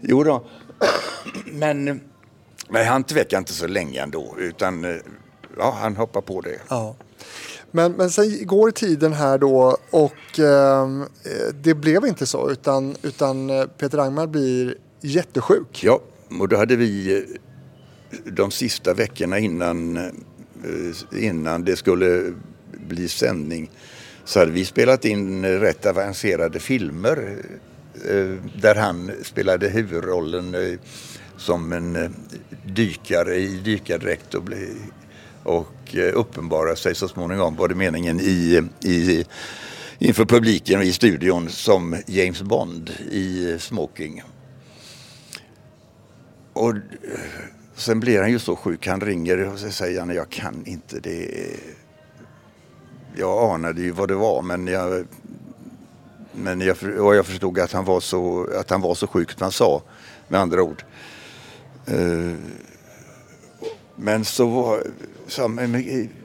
Jo då. Men, men han tvekade inte så länge ändå. Utan eh, ja, han hoppar på det. Ja. Men, men sen går tiden här då och ehm, eh, det blev inte så utan, utan eh, Peter Angmar blir jättesjuk. Ja, och då hade vi eh, de sista veckorna innan, eh, innan det skulle bli sändning så hade vi spelat in rätt avancerade filmer eh, där han spelade huvudrollen eh, som en dykare i dykardräkt och, och uppenbara sig så småningom var det meningen i, i, inför publiken och i studion som James Bond i smoking. Och sen blir han ju så sjuk. Han ringer och säger han, jag kan inte det. Jag anade ju vad det var men jag, men jag, och jag förstod att han var så, att han var så sjuk som han sa. Med andra ord. Eh, men så var, sa han,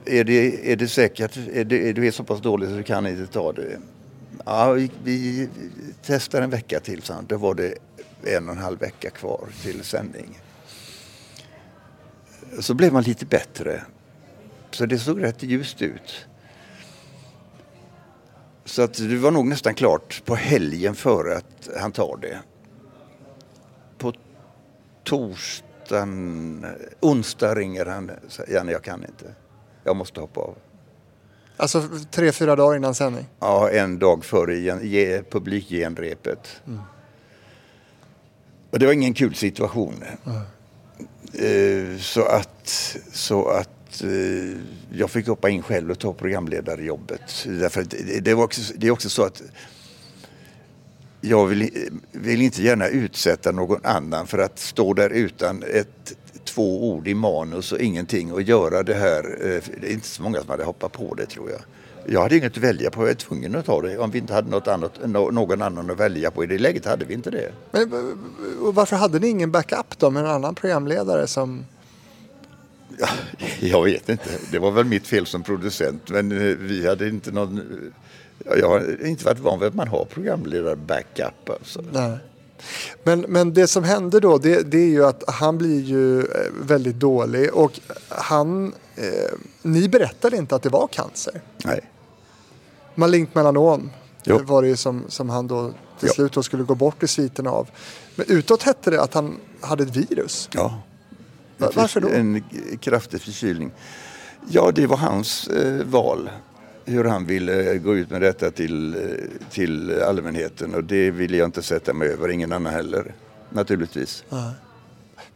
är det, är det säkert, är det, är du är så pass dålig så du kan inte ta det? Ja, vi, vi testar en vecka till, så han. Då var det en och en halv vecka kvar till sändning. Så blev man lite bättre. Så det såg rätt ljust ut. Så att det var nog nästan klart på helgen före att han tar det. På torsdagen, onsdag ringer han och säger Janne jag kan inte. Jag måste hoppa av. Alltså tre, fyra dagar innan sändning. Ja, en dag före gen- ge- publikgenrepet. Och det var ingen kul situation. Eh, Eh, så att, så att eh, jag fick hoppa in själv och ta programledarjobbet. Därför att det, det, var också, det är också så att jag vill, eh, vill inte gärna utsätta någon annan för att stå där utan ett, två ord i manus och ingenting och göra det här. Eh, det är inte så många som hade hoppat på det tror jag. Jag hade inget att välja på, jag var tvungen att ta det om vi inte hade något annat, nå- någon annan att välja på. I det läget hade vi inte det. Men, eh, varför hade ni ingen backup då med en annan programledare som... Ja, jag vet inte. Det var väl mitt fel som producent. Men eh, vi hade inte någon... ja, Jag har inte varit van vid att man har programledare backup. Alltså. Nej. Men, men det som hände då det, det är ju att han blir ju eh, väldigt dålig och han... Eh, ni berättade inte att det var cancer. Nej. Malignt melanom Jo. var det ju som, som han då till slut då skulle gå bort i sviten av. Men utåt hette det att han hade ett virus. Ja. Va- varför då? En kraftig förkylning. Ja, det var hans eh, val. Hur han ville gå ut med detta till, eh, till allmänheten. Och det ville jag inte sätta mig över. Ingen annan heller. Naturligtvis.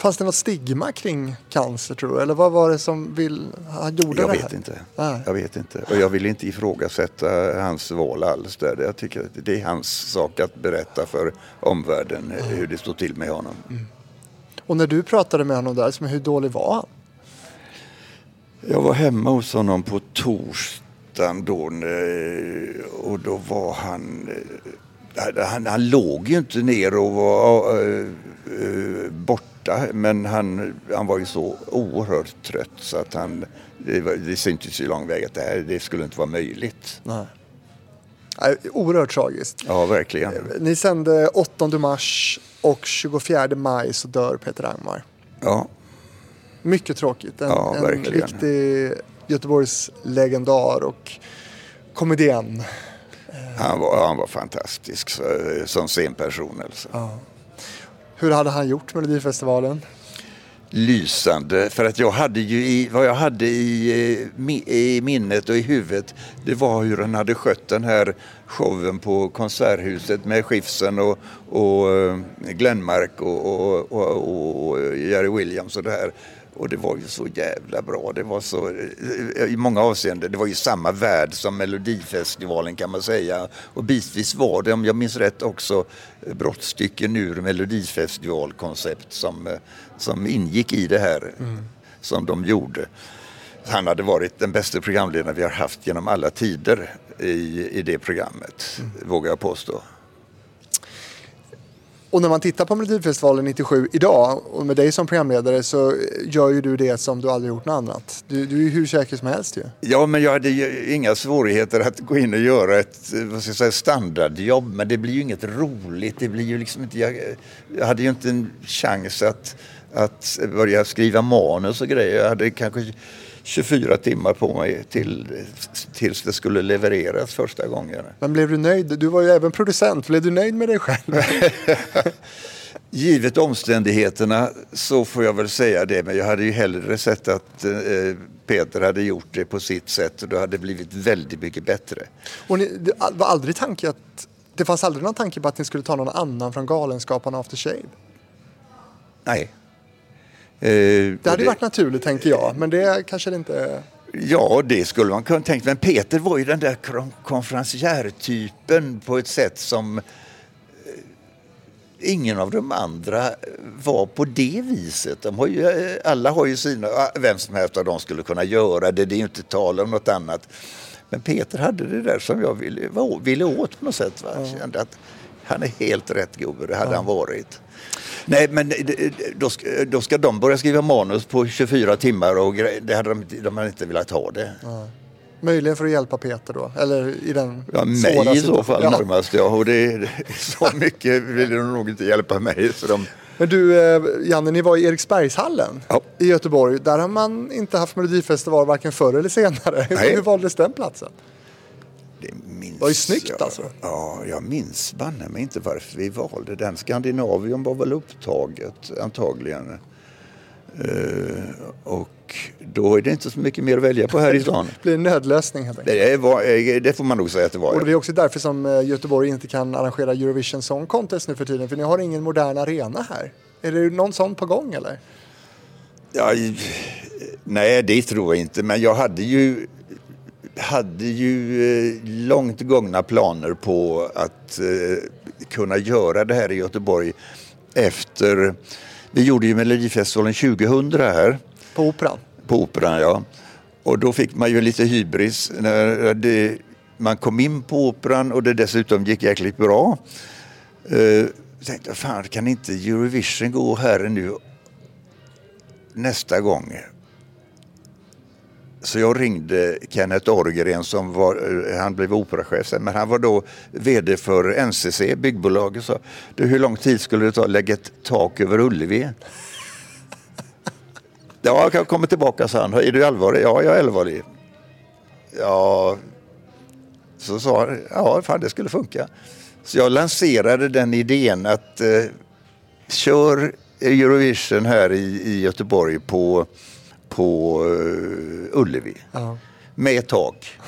Fanns det något stigma kring cancer tror du? Eller vad var det som vill, han gjorde Jag det vet här? inte. Nej. Jag vet inte. Och jag vill inte ifrågasätta hans val alls. Där. Jag tycker att det är hans sak att berätta för omvärlden hur det står till med honom. Och när du pratade med honom där, hur dålig var han? Jag var hemma hos honom på torsdagen då eh, och då var han... eh, Han, han låg ju inte ner och var eh, eh, borta men han, han var ju så oerhört trött så att han... Det, var- det syntes ju lång väg att det här det skulle inte vara möjligt. Nej. Oerhört tragiskt. Ja, verkligen. Ni sände 8 mars och 24 maj så dör Peter Angmar. Ja, Mycket tråkigt. En, Ja, en riktig Göteborgs legendar och komedian. han var, han var fantastisk så, som scenperson alltså. Hur hade han gjort Melodifestivalen? lysande. För att jag hade ju i, vad jag hade i, eh, i minnet och i huvudet det var hur han hade skött den här showen på Konserthuset med Skifsen och, och eh, Glenmark och, och, och, och Jerry Williams och det här. Och det var ju så jävla bra. Det var så, eh, i många avseenden, det var ju samma värld som Melodifestivalen kan man säga. Och bitvis var det, om jag minns rätt, också brottstycken ur Melodifestivalkoncept som, eh, som ingick i det här som de gjorde. Han hade varit den bästa programledaren vi har haft genom alla tider i, i det programmet, vågar jag påstå. Och när man tittar på Melodifestivalen 97 idag och med dig som programledare så gör ju du det som du aldrig gjort något annat. Du, du är ju hur säker som helst ju. Ja, men jag hade ju inga svårigheter att gå in och göra ett vad ska jag säga, standardjobb. Men det blir ju inget roligt. Det blir ju liksom inte, jag, jag hade ju inte en chans att, att börja skriva manus och grejer. Jag hade kanske 24 timmar på mig till, tills det skulle levereras första gången. Men blev du nöjd? Du var ju även producent. Blev du nöjd med dig själv? Givet omständigheterna så får jag väl säga det, men jag hade ju hellre sett att eh, Peter hade gjort det på sitt sätt och det hade blivit väldigt mycket bättre. Och ni, det var aldrig tanke att... Det fanns aldrig någon tanke på att ni skulle ta någon annan från Galenskaparna After Shave? Nej. Eh, Det hade varit naturligt tänker jag, men det kanske det inte är. Ja, det skulle man kunna tänka Men Peter var ju den där kon- konferenciärtypen på ett sätt som eh, ingen av de andra var på det viset. De har ju, eh, alla har ju sina, ah, vem som helst av dem skulle kunna göra det, det är ju inte tal om något annat. Men Peter hade det där som jag ville, ville åt på något sätt. Va? Jag kände att han är helt rätt gubbe, det hade han varit. Nej, men då ska, då ska de börja skriva manus på 24 timmar och det hade de, de hade inte velat ha det. Möjligen för att hjälpa Peter då, eller i den Ja, mig i så fall Ja. närmast. Ja, och det, så mycket ville de nog inte hjälpa mig. Så de, Men du, eh, Janne, ni var i Eriksbergshallen Ja. i Göteborg. Där har man inte haft Melodifestival varken förr eller senare. Nej. Hur valdes den platsen? Det minns var ju snyggt, jag. alltså. Ja, jag minns banne mig inte varför vi valde den. Skandinavium var väl upptaget antagligen. Eh, och då är det inte så mycket mer att välja på här i stan. Det blir en nödlösning helt enkelt. Det, var, eh, det får man nog säga att det var. Och det är också därför som eh, Göteborg inte kan arrangera Eurovision Song Contest nu för tiden. För ni har ingen modern arena här. Är det någon sån på gång eller? Ja, nej, det tror jag inte. Men jag hade ju, hade ju eh, långt gångna planer på att eh, kunna göra det här i Göteborg efter... Vi gjorde ju Melodifestivalen 2000 här På Operan? på Operan. Ja. Och då fick man ju lite hybris när det, man kom in på Operan och det dessutom gick jäkligt bra. Uh, tänkte jag, fan kan inte Eurovision gå här nu nästa gång? Så jag ringde Kenneth Orgren som var, eh, han blev operachef sen, men han var då VD för NCC, byggbolaget, sa du, hur lång tid skulle det ta att lägga ett tak över Ullevi? Ja, jag kommer tillbaka, sa han. Är du allvarlig? Ja, jag är allvarlig. Ja, så sa han, ja, fan det skulle funka. Så jag lanserade den idén att eh, kör Eurovision här i, i Göteborg på, på eh, Ullevi Ja. med ett tak.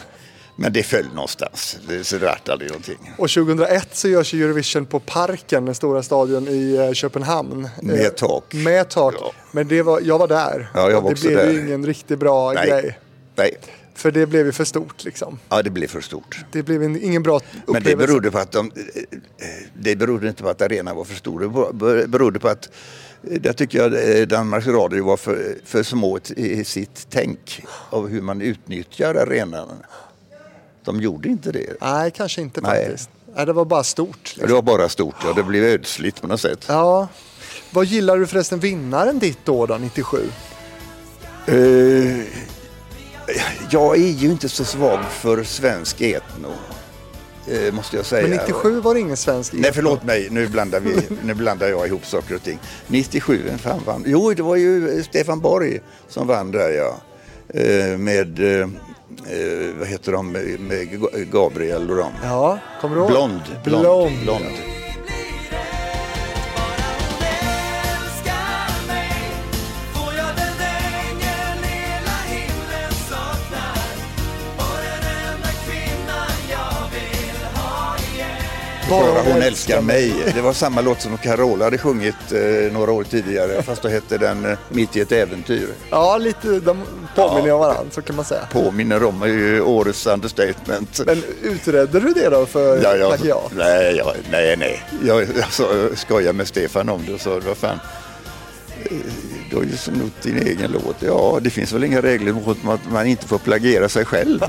Men det föll någonstans. Det så det vart aldrig någonting. Och 2001 så görs ju Eurovision på Parken, den stora stadion i eh, Köpenhamn. Med Eh, tak. Med tak. Ja. Men det var, jag var där. Ja, jag var det blev ju där. ingen riktigt bra Nej. grej. Nej, För det blev ju för stort liksom. ja, det blev för stort. Det blev en, ingen bra upplevelse. Men det berodde på att de, det berodde inte på att arenan var för stor. Det berodde på att där tycker jag eh, Danmarks Radio var för, för små i sitt tänk av hur man utnyttjar arenan. De gjorde inte det. Nej, kanske inte faktiskt. Nej, det var bara stort. Liksom. Det var bara stort. Ja, det blev ödsligt på något sätt. Ja. Vad gillar du förresten vinnaren ditt år då, 97? Eh, jag är ju inte så svag för svensk etno. Eh, Måste jag säga. Men 97 var det ingen svensk Nej, förlåt mig. Nu blandar, vi, nu blandar jag ihop saker och ting. 97, vem fan vann? Jo, det var ju Stefan Borg som vann där, ja. Eh, Med, eh, eh, vad heter de, med Gabriel och dem. Ja, kommer du ihåg? Blond. Blond. Blond. blond. Bara hon älskar mig. Det var samma låt som Carola hade sjungit eh, några år tidigare. Fast då hette den eh, Mitt i ett äventyr. Ja, lite. De påminner ju om varandra, så kan man säga. Påminner om ju årets understatement. Men utredde du det då för Ja, jag, plagiat? nej, jag, nej, nej. Jag, jag så, skojade med Stefan om det och sa, vad fan. Du har ju snott din egen låt. Ja, det finns väl inga regler mot att man inte får plagiera sig själv.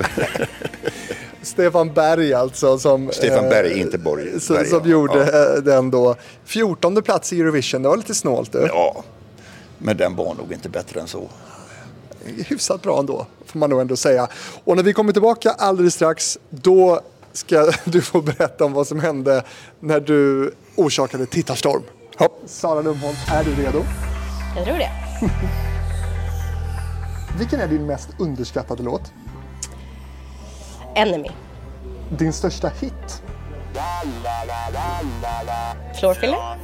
Stefan Berg alltså. Som, Stefan Berg, eh, inte Borg. Som, Berg, som ja. gjorde Ja. eh, den då. 14 plats i Eurovision, det var lite snålt du. Ja, men den var nog inte bättre än så. Hyfsat bra ändå, får man nog ändå säga. Och när vi kommer tillbaka alldeles strax, då ska du få berätta om vad som hände när du orsakade tittarstorm. Hopp. Sara Lumholt, är du redo? Jag tror det. Vilken är din mest underskattade låt? Enemy. Din största hit? Floorfiller.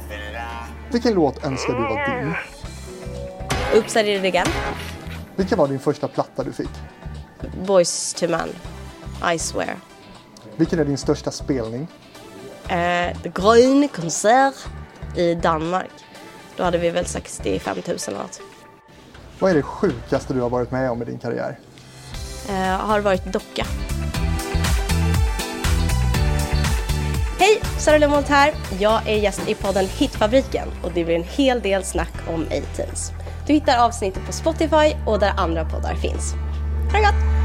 Vilken låt önskar du var din? Did it again. Vilken var din första platta du fick? Boys to man. I swear. Vilken är din största spelning? Eh, Grön konsert i Danmark. Då hade vi väl 65 000 eller något. Vad är det sjukaste du har varit med om i din karriär? Eh, har varit docka. Hej! Sara Lumholt här. Jag är gäst i podden Hitfabriken och det blir en hel del snack om A-Teens. Du hittar avsnittet på Spotify och där andra poddar finns. Ha det gott!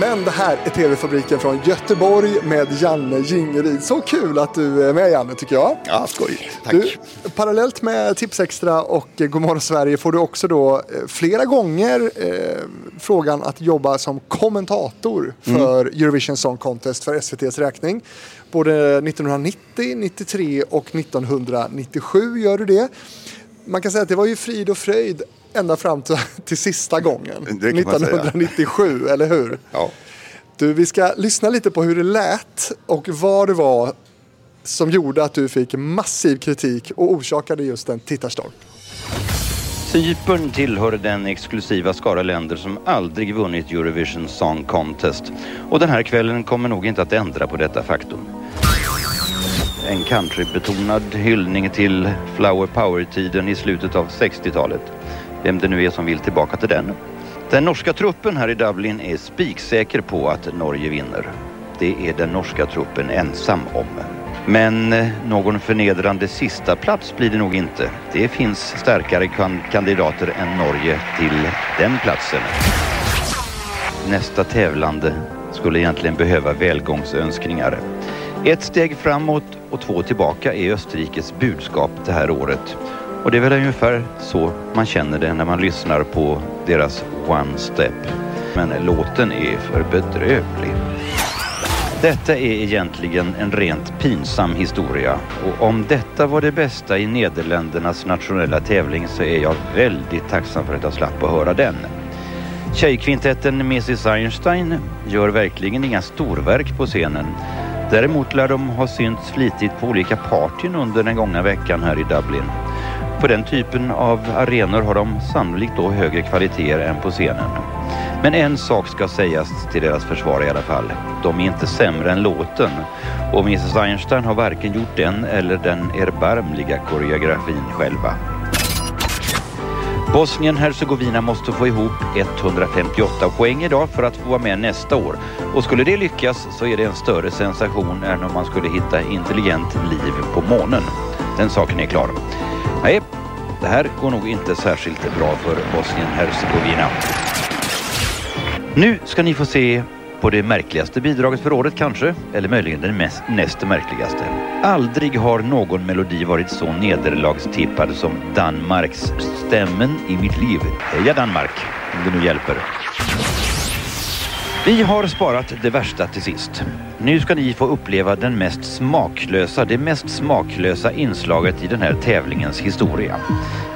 Men det här är TV-fabriken från Göteborg med Janne Jingeryd. Så kul att du är med Janne tycker jag. Ja, skoj. Tack. Du, parallellt med Tipsextra och Godmorgon Sverige får du också då eh, flera gånger eh, frågan att jobba som kommentator för Eurovision Song Contest för SVTs räkning. Både 1990, 93 och 1997 gör du det. Man kan säga att det var ju frid och fröjd ända fram till, till sista gången. Det kan man säga. 1997, eller hur? Ja. Du, vi ska lyssna lite på hur det lät och vad det var som gjorde att du fick massiv kritik och orsakade just en tittarstorm. Cypern tillhör den exklusiva skara länder som aldrig vunnit Eurovision Song Contest. Och den här kvällen kommer nog inte att ändra på detta faktum. En countrybetonad hyllning till Flower Power-tiden i slutet av 60-talet. Vem det nu är som vill tillbaka till den. Den norska truppen här i Dublin är spiksäker på att Norge vinner. Det är den norska truppen ensam om. Men eh, någon förnedrande sista plats blir det nog inte. Det finns starkare kandidater än Norge till den platsen. Nästa tävlande skulle egentligen behöva välgångsönskningar. Ett steg framåt och två tillbaka är Österrikes budskap det här året. Och det är väl ungefär så man känner det när man lyssnar på deras One Step. Men låten är för bedrövlig. Detta är egentligen en rent pinsam historia och om detta var det bästa i Nederländernas nationella tävling så är jag väldigt tacksam för att jag slapp att höra den. Tjejkvintetten Mrs Einstein gör verkligen inga storverk på scenen. Däremot lär de ha synts flitigt på olika partyn under den gångna veckan här i Dublin. På den typen av arenor har de sannolikt då högre kvaliteter än på scenen. Men en sak ska sägas till deras försvar i alla fall. De är inte sämre än låten. Och Mrs Einstein har varken gjort den eller den erbarmliga koreografin själva. Bosnien-Hercegovina måste få ihop 158 poäng idag för att få vara med nästa år. Och skulle det lyckas så är det en större sensation än om man skulle hitta intelligent liv på månen. Den saken är klar. Nej, det här går nog inte särskilt bra för Bosnien-Hercegovina. Nu ska ni få se på det märkligaste bidraget för året kanske, eller möjligen det mest, näst märkligaste. Aldrig har någon melodi varit så nederlagstippad som Danmarks Stämmen i mitt liv. Heja Danmark, om det nu hjälper. Vi har sparat det värsta till sist. Nu ska ni få uppleva den mest smaklösa, det mest smaklösa inslaget i den här tävlingens historia.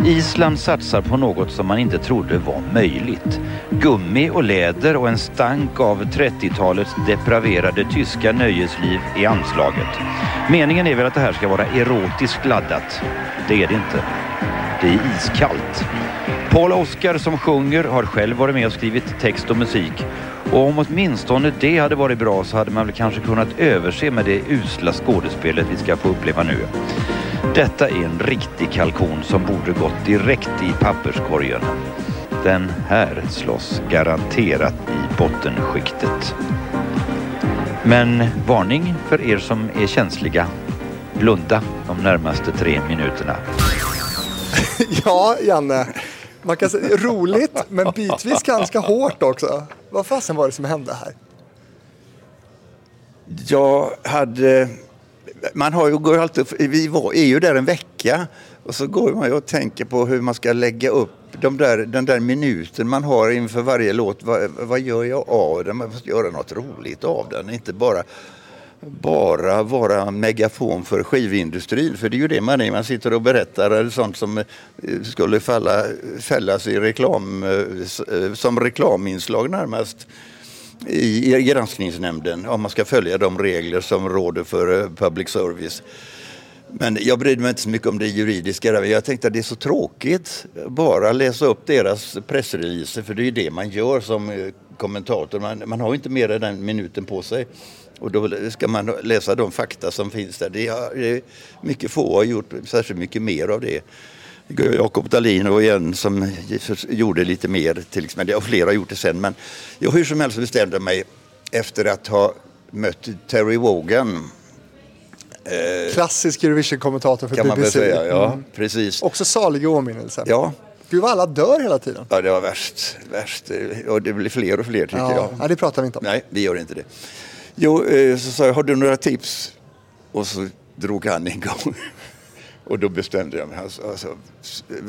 Island satsar på något som man inte trodde var möjligt. Gummi och läder och en stank av 30-talets depraverade tyska nöjesliv i anslaget. Meningen är väl att det här ska vara erotiskt laddat. Det är det inte. Det är iskallt. Paul Oskar som sjunger har själv varit med och skrivit text och musik. Och om åtminstone det hade varit bra så hade man väl kanske kunnat överse med det usla skådespelet vi ska få uppleva nu. Detta är en riktig kalkon som borde gått direkt i papperskorgen. Den här slåss garanterat i bottenskiktet. Men varning för er som är känsliga. blunda de närmaste tre minuterna. Ja, Janne. Man kan säga roligt, men bitvis ganska hårt också. Vad fasen var det som hände här? Jag hade... Man har ju, går ju alltid, vi var, är ju där en vecka och så går man ju och tänker på hur man ska lägga upp de där, den där minuten man har inför varje låt. Vad, vad gör jag av den? Man måste göra något roligt av den, inte bara bara vara megafon för skivindustrin. För det är ju det man är. Man sitter och berättar sånt som eh, skulle falla, fällas i reklam, eh, eh, som reklaminslag närmast i i granskningsnämnden om man ska följa de regler som råder för public service. Men jag brydde mig inte så mycket om det juridiska. där. Jag tänkte att det är så tråkigt bara läsa upp deras pressreleaser för det är ju det man gör som kommentator. Man, man har ju inte mer än den minuten på sig. Och då ska man läsa de fakta som finns där. Det är, mycket få har gjort särskilt mycket mer av det. Jakob Dahlin var en som gjorde lite mer, till exempel. och flera har gjort det sen. Men jag hur som helst bestämde mig efter att ha mött Terry Wogan Klassisk Eurovision-kommentator för kan man BBC. säga. Ja, Mm. precis. Också salig i åminnelse. Ja, Gud vad alla dör hela tiden. ja, det var värst. värst. Och det blir fler och fler tycker Ja. jag. ja, det pratar vi inte om. Nej, vi gör inte det. Jo, eh, så sa jag, har du några tips? Och så drog han en gång. Och då bestämde jag mig. Alltså, alltså,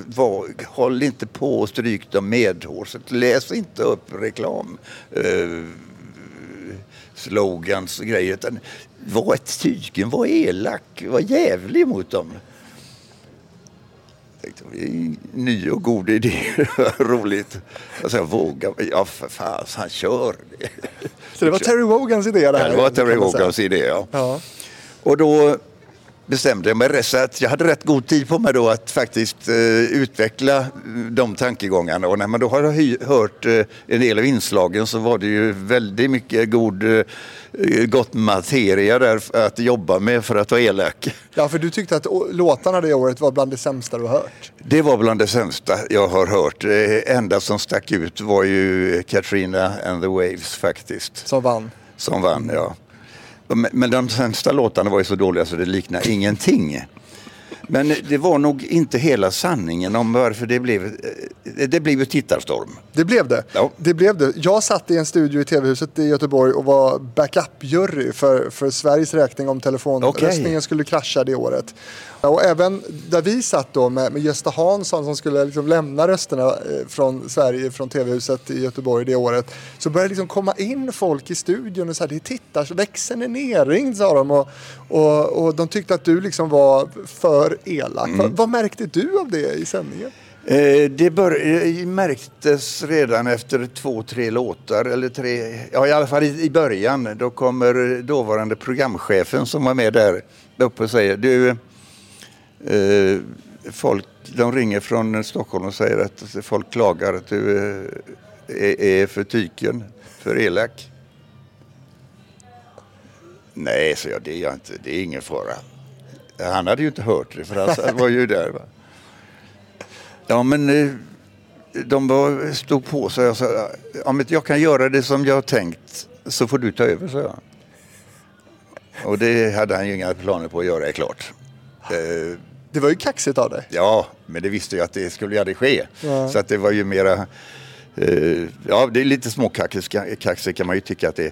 var, håll inte på och stryk dem medhårset. Läs inte upp reklam. Eh, slogans och grejer. Utan var ett tygen, var elak, var jävlig mot dem. Jag tänkte, det är en ny och god idé. Roligt. Alltså, jag vågar. Ja, för fan, han kör. Så det var Terry Wogans idé det här. Det var Terry. Wogans idé, ja. Ja. Och då bestämde jag mig rätt så att jag hade rätt god tid på mig då att faktiskt eh, utveckla de tankegångarna. Och när man då har hört eh, en del av inslagen så var det ju väldigt mycket god, eh, gott materia där att jobba med för att vara elak. ja, för du tyckte att låtarna det året var bland det sämsta du har hört. Det var bland det sämsta jag har hört. Eh, enda som stack ut var ju Katrina and the Waves faktiskt. Som vann. Som vann, ja. Men- de sämsta låtarna var ju så dåliga så det liknar ingenting. Men det var nog inte hela sanningen om varför det blev, eh, det blev ju tittarstorm. Det blev det. Ja. det blev det. Jag satt i en studio i TV-huset i Göteborg och var backup-jury för, för Sveriges räkning om telefonröstningen Okej. skulle krascha det året. Och även där vi satt då med, med Gösta Hansson som skulle liksom lämna rösterna eh, från Sverige, från TV-huset i Göteborg det året. Så började det liksom komma in folk i studion och sa det är tittars, växeln är nerringd sa de. Och, och, och de tyckte att du liksom var för elak. Mm. Vad, vad märkte du av det i sändningen? Eh, det bör, eh, märktes redan efter två, tre låtar, eller tre, ja i alla fall i, i början. Då kommer dåvarande programchefen som var med där upp och säger, du, eh, folk, de ringer från Stockholm och säger att folk klagar att du eh, är, är för tyken, för elak. Nej, så jag, det är jag inte, det är ingen fara. Han hade ju inte hört det, för han var ju där. Va? Ja, men eh, de var, stod på så jag sa, ja, men jag kan göra det som jag har tänkt så får du ta över, så jag. Och det hade han ju inga planer på att göra, är klart. Eh, Det var ju kaxigt av dig. Ja, men det visste jag att det skulle aldrig ske. Ja. Så att det var ju mera, eh, ja det är lite småkaxigt kaxigt kan man ju tycka att det är.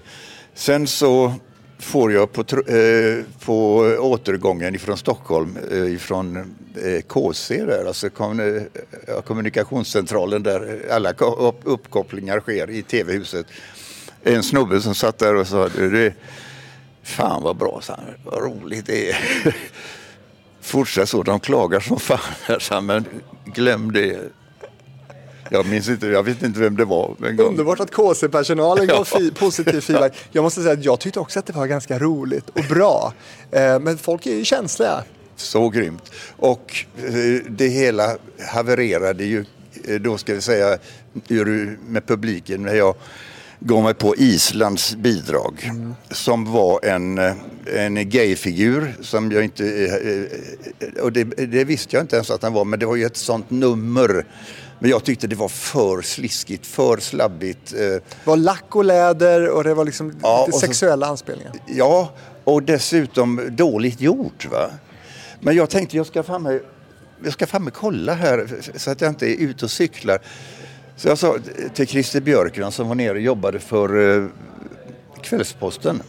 Sen så får jag på, eh, på återgången ifrån Stockholm, eh, ifrån eh, KC där, alltså eh, kommunikationscentralen där alla upp, uppkopplingar sker i tv-huset. En snubbe som satt där och sa, du, det, fan vad bra, så vad roligt det är. Fortsätt så, de klagar som fan här, sa han, men glöm det. Jag minns inte, jag vet inte vem det var. Underbart att KC-personalen gav fi- positiv feedback. Jag måste säga att jag tyckte också att det var ganska roligt och bra. Eh, men folk är ju känsliga. Så grymt. Och eh, det hela havererade ju, eh, då ska vi säga, med publiken när jag gav mig på Islands bidrag. Som var en, en gayfigur som jag inte... Och det, det visste jag inte ens att han var, men det var ju ett sånt nummer. Men jag tyckte det var för sliskigt, för slabbigt. eh, Det var lack och läder och det var liksom Ja, lite och så- sexuella anspelningar. Ja, och dessutom dåligt gjort. va? Men jag tänkte jag ska fan med, jag ska fan kolla här så att jag inte är ute och cyklar. Så jag sa till Christer Björkman som var nere och jobbade för eh, Kvällsposten.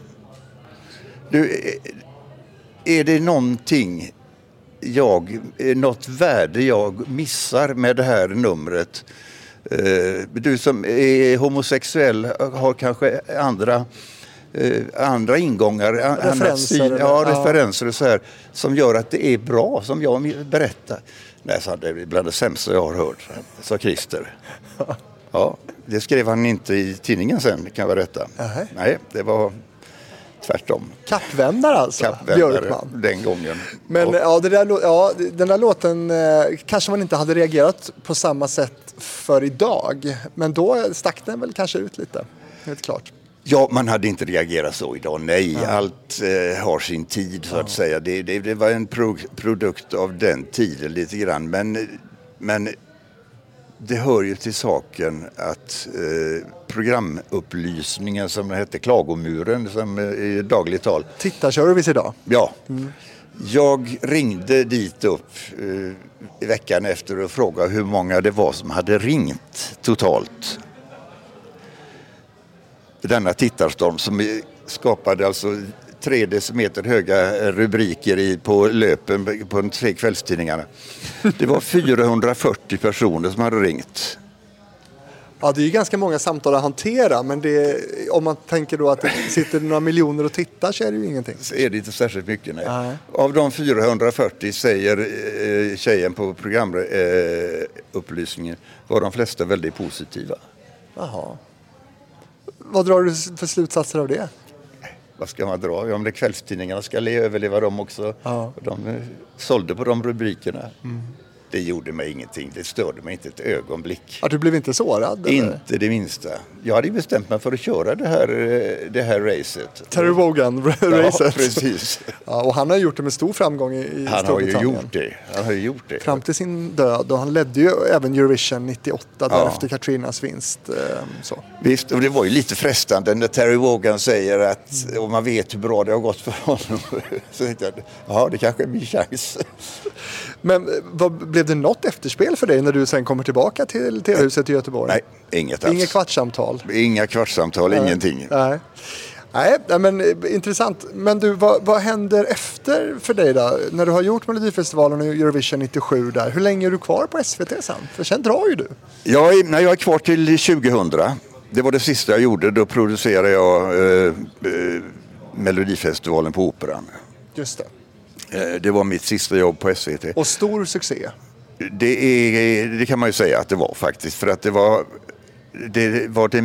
Du, eh, är det någonting jag, eh, något värde jag missar med det här numret? Eh, Du som är homosexuell har kanske andra eh, andra ingångar, annat Referenser eller- ja, referenser och så här, som gör att det är bra, som jag berättar. Nej, han, det är bland det sämsta jag har hört, sa Christer. Ja, det skrev han inte i tidningen sen, kan jag berätta. Nej, det var tvärtom. Kappvändare alltså, Kappvändare Björkman. den gången. Men Och- ja, det där, ja, den där låten eh, kanske man inte hade reagerat på samma sätt för idag. Men då stack den väl kanske ut lite, helt klart. Ja, man hade inte reagerat så idag. Nej, allt eh, har sin tid så att säga. Det, det, det var en pro, produkt av den tiden lite grann. Men, men det hör ju till saken att eh, programupplysningen som hette Klagomuren som eh, i dagligt tal. Tittarservice idag. Ja. Jag ringde dit upp eh, i veckan efter och frågade hur många det var som hade ringt totalt denna tittarstorm som skapade alltså tre decimeter höga rubriker i, på löpen på de tre kvällstidningarna. Det var 440 personer som hade ringt. Ja, det är ju ganska många samtal att hantera, men det, om man tänker då att det sitter några miljoner och tittar så är det ju ingenting. Så är det inte särskilt mycket. Nej. Nej. Av de 440 säger eh, tjejen på programupplysningen eh, var de flesta väldigt positiva. Jaha. Vad drar du för slutsatser av det? Vad ska man dra? Men det kvällstidningarna ska le, överleva de också. Ja. De eh, sålde på de rubrikerna. Det gjorde mig ingenting. Det störde mig inte ett ögonblick. Ja, du blev inte sårad? eller? Inte det minsta. Jag hade ju bestämt mig för att köra det här, eh, det här racet. Terry Ja, Wogan-racet. precis. Ja, och han har gjort det med stor framgång i, Han har ju Storbritannien. gjort det. Han har ju gjort det. Fram till sin död och han ledde ju även Eurovision 98 Ja. därefter Katrinas vinst. eh, Så. Visst, och det var ju lite frestande när Terry Wogan säger att och man vet hur bra det har gått för honom. Så tänkte jag, ja det kanske är min chans. Men eh, vad, blev det något efterspel för dig när du sen kommer tillbaka till TV-huset i Göteborg? Nej, inget alls. Inget kvartssamtal? Inga kvartssamtal, ingenting. Nej. Nej, nej, men eh, intressant. Men du, vad, vad händer efter för dig då? När du har gjort Melodifestivalen och Eurovision 97 där. Hur länge är du kvar på SVT sen? För sen drar ju du. Jag är, när jag är kvar till 2000, det var det sista jag gjorde, då producerade jag eh, eh, Melodifestivalen på Operan. Just det. Eh, det var mitt sista jobb på SVT. Och stor succé. Det, är, det kan man ju säga att det var faktiskt. För att det var det, var det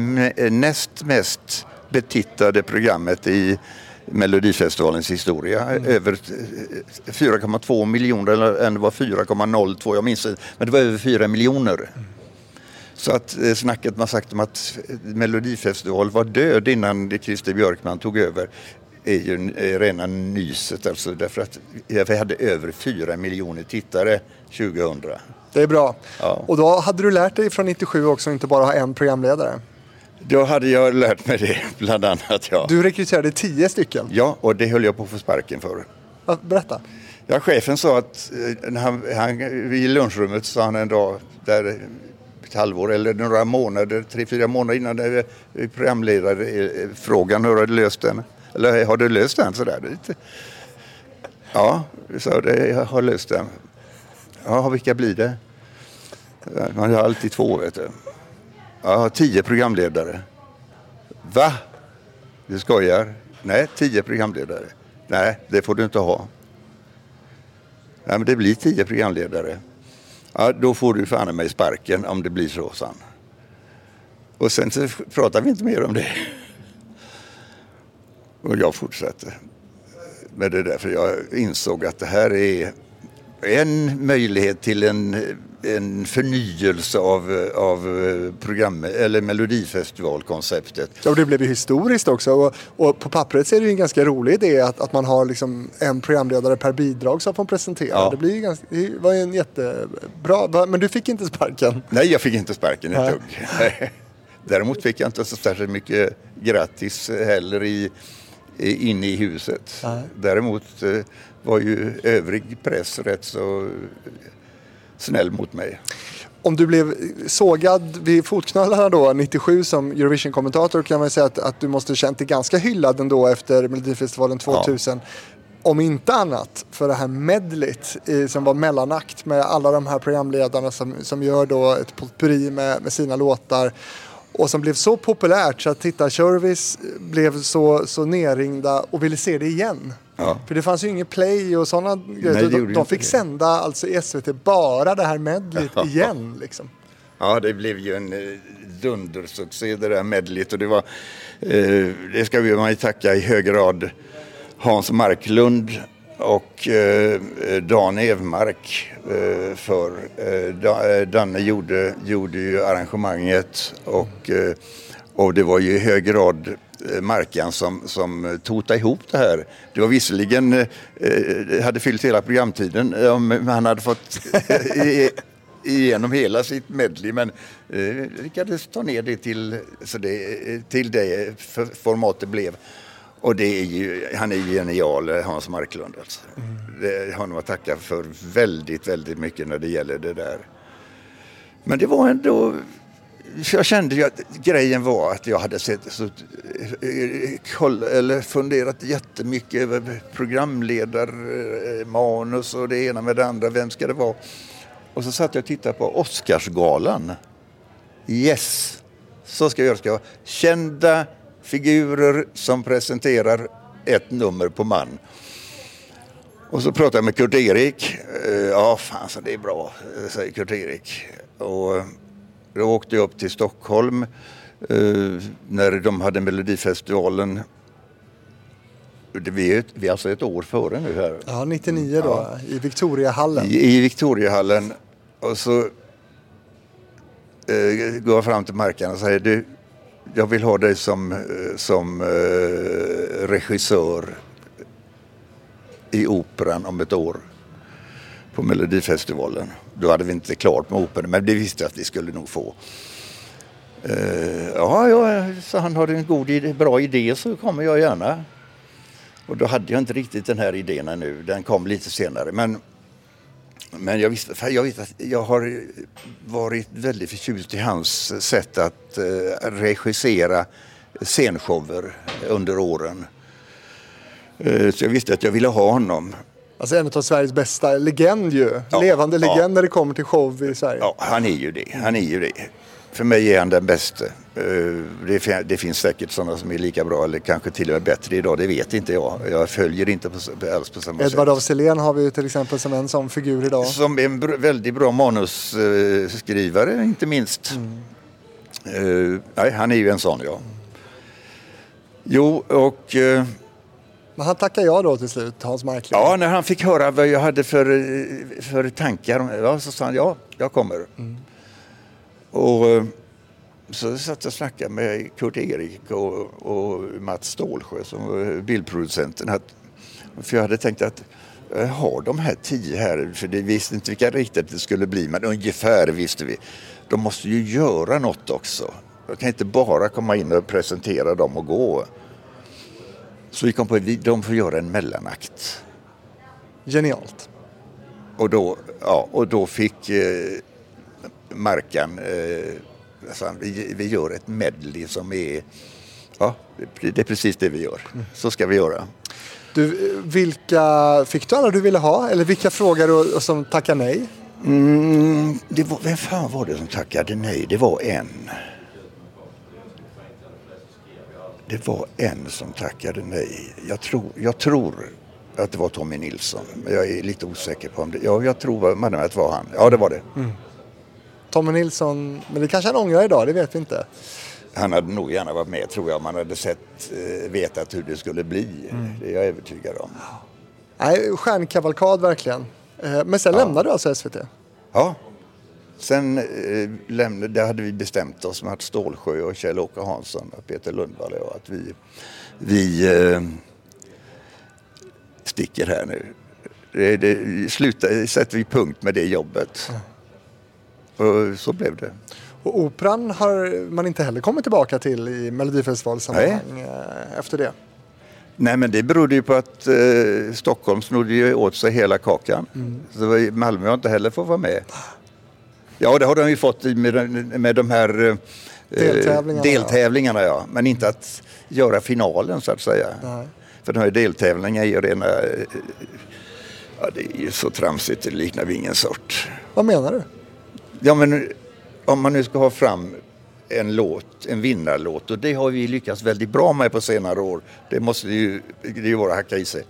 näst mest betittade programmet i Melodifestivalens historia. Över eh, 4,2 miljoner, eller det var 4,02, jag minns inte. Men det var över 4 miljoner. Så att eh, snacket man sagt om att Melodifestival var död innan Christer Björkman tog över är ju eh, rena nyset. Alltså, därför att vi hade över 4 miljoner tittare 2000. Det är bra. Ja. Och då hade du lärt dig från 97 också inte bara ha en programledare. Då hade jag lärt mig det, bland annat. Ja, Du rekryterade tio stycken. ja och det höll jag på att få sparken för. Ja, Berätta. Ja, chefen sa att eh, när han, han, i lunchrummet sa han en dag, där ett halvår eller några månader, tre, fyra månader innan eh, programledare frågan hur har du löst den? Eller har du löst den sådär? Ja, så det, jag har löst den. Ja, vilka blir det? Man har alltid två, vet du. Jag har tio programledare. Va? Du skojar? Nej, tio programledare. Nej, det får du inte ha. Nej, men det blir tio programledare. Ja, då får du fan i mig sparken om det blir så, sa. Och sen så pratar vi inte mer om det. Och jag fortsatte med det där, för jag insåg att det här är en möjlighet till en, en förnyelse av, av program, eller Melodifestivalkonceptet. Ja, det blev ju historiskt också. Och, och på pappret så är det ju en ganska rolig idé att, att man har liksom en programledare per bidrag som får presentera. Ja. Det, blir ju ganska, det var ju en jättebra... Men du fick inte sparken. Nej, jag fick inte sparken ett dugg. Däremot fick jag inte så särskilt mycket grattis heller i, inne i huset. Nej. Däremot eh, var ju övrig press rätt så snäll mot mig. Om du blev sågad vid fotknölarna då 97 som Eurovision-kommentator kan man säga att, att du måste känt dig ganska hyllad ändå efter Melodifestivalen 2000. Om inte annat för det här medlet eh, som var mellanakt med alla de här programledarna som, som gör då ett potpurri med, med sina låtar. Och som blev så populärt så att tittarservice blev så, så nerringda och ville se det igen. Ja. För det fanns ju ingen play och sådana grejer. De, de fick det. sända alltså i SVT bara det här medlet Ja. igen. Liksom. Ja, det blev ju en eh, dundersuccé det där medlet och det var, eh, det ska vi man ju tacka i hög grad Hans Marklund och eh, Dan Evmark eh, för. Eh, eh, Danne gjorde, gjorde ju arrangemanget och, eh, och det var ju i hög grad eh, Markan som, som totade ihop det här. Det var visserligen, eh, eh hade fyllt hela programtiden, om han hade fått igenom hela sitt medley men eh, lyckades ta ner det till, så det, till det formatet format det blev. Och det är ju, han är ju genial, eh, Hans Marklund. Alltså. Det har honom att tacka för väldigt, väldigt mycket när det gäller det där. Men det var ändå... Jag kände ju att grejen var att jag hade sett, så, eh, koll, eller funderat jättemycket över programledarmanus och det ena med det andra. Vem ska det vara? Och så satt jag och tittade på Oscarsgalan. Yes, så ska jag göra. Kända figurer som presenterar ett nummer på man. Och så pratade jag med Kurt-Erik. Eh, Ja, fan så det är bra, eh, säger Kurt-Erik. Och eh, då åkte jag upp till Stockholm när de hade Melodifestivalen. Det- Vi är, vi är alltså ett år före nu här. Ja, 99 då i Victoriahallen. I, i Victoriahallen. Och så går jag fram till Markan och säger du, jag vill ha dig som, eh, som eh, regissör i operan om ett år på Melodifestivalen. Då hade vi inte klart med operan, men det visste jag att vi skulle nog få. Eh, ja, ja, så han har en god idé, bra idé så kommer jag gärna. Och då hade jag inte riktigt den här idén ännu, den kom lite senare. Men, men jag, visste, för jag vet att jag har varit väldigt förtjust i hans sätt att eh, regissera scenshower under åren. Eh, så jag visste att jag ville ha honom. Alltså en av Sveriges bästa legend ju. Ja, Levande ja. legend när det kommer till show i Sverige. Ja, han är ju det. Han är ju det. För mig är han den bästa. Eh, Det, fin- det finns säkert sådana som är lika bra eller kanske till och med bättre idag. Det vet inte jag. Jag följer inte på, alls på samma Edvard af sätt. Sillén har vi ju till exempel som en sån figur idag. Som är en br- väldigt bra manusskrivare inte minst. Eh, nej, han är ju en sån ja. Jo, och eh, Men han tackar jag då till slut, Hans Marklund. ja, när han fick höra vad jag hade för, för tankar ja, så sa han ja, jag kommer. Och eh, så satt jag och snackade med Kurt-Erik och, och Mats Stålsjö som var bildproducenten. Att, för jag hade tänkt att jag har de här tio här, för det visste inte vilka riktigt det skulle bli, men ungefär visste vi. De måste ju göra något också. Jag kan inte bara komma in och presentera dem och gå. Så vi kom på att vi- de får göra en mellanakt. Genialt. Och då, ja, och då fick eh, Markan, eh, alltså, vi, vi gör ett medley som är, ja, det, är precis det vi gör. Så ska vi göra. Du, vilka fick du alla du ville ha? Eller vilka frågar du som tackar nej? Mm, det var, vem fan var det som tackade nej? Det var en. Det var en som tackade nej. Jag tror, jag tror att det var Tommy Nilsson. Men jag är lite osäker på om det. Ja, jag tror man att det var han. Ja, det var det. Tommy Nilsson, men det kanske han ångrar idag, det vet vi inte. Han hade nog gärna varit med tror jag. Man hade sett, eh, vetat hur det skulle bli. Det är jag övertygad om. Nej, stjärnkavalkad verkligen. Eh, Men sen lämnade du alltså SVT? Ja. Sen eh, lämnade, där hade vi bestämt oss med att Stålsjö och Kjell-Åke Hansson och Peter Lundvall och jag att vi, vi eh, sticker här nu. Det, det, sluta, sätter vi punkt med det jobbet. Och så blev det. Och operan har man inte heller kommit tillbaka till i Melodifestivalsammanhang eh, efter det. Nej men det berodde ju på att eh, Stockholm snodde ju åt sig hela kakan. Mm. Så Malmö har inte heller fått vara med. Ja det har de ju fått med, med de här eh, Deltävlingarna, deltävlingarna ja. Men inte att göra finalen så att säga. Nej. För de här deltävlingarna är ju rena... eh, Ja, det är ju så tramsigt, det liknar ingen sort. Vad menar du? Ja, men om man nu ska ha fram en låt, en vinnarlåt och det har vi lyckats väldigt bra med på senare år. Det måste ju, det är ju vara att hacka i sig.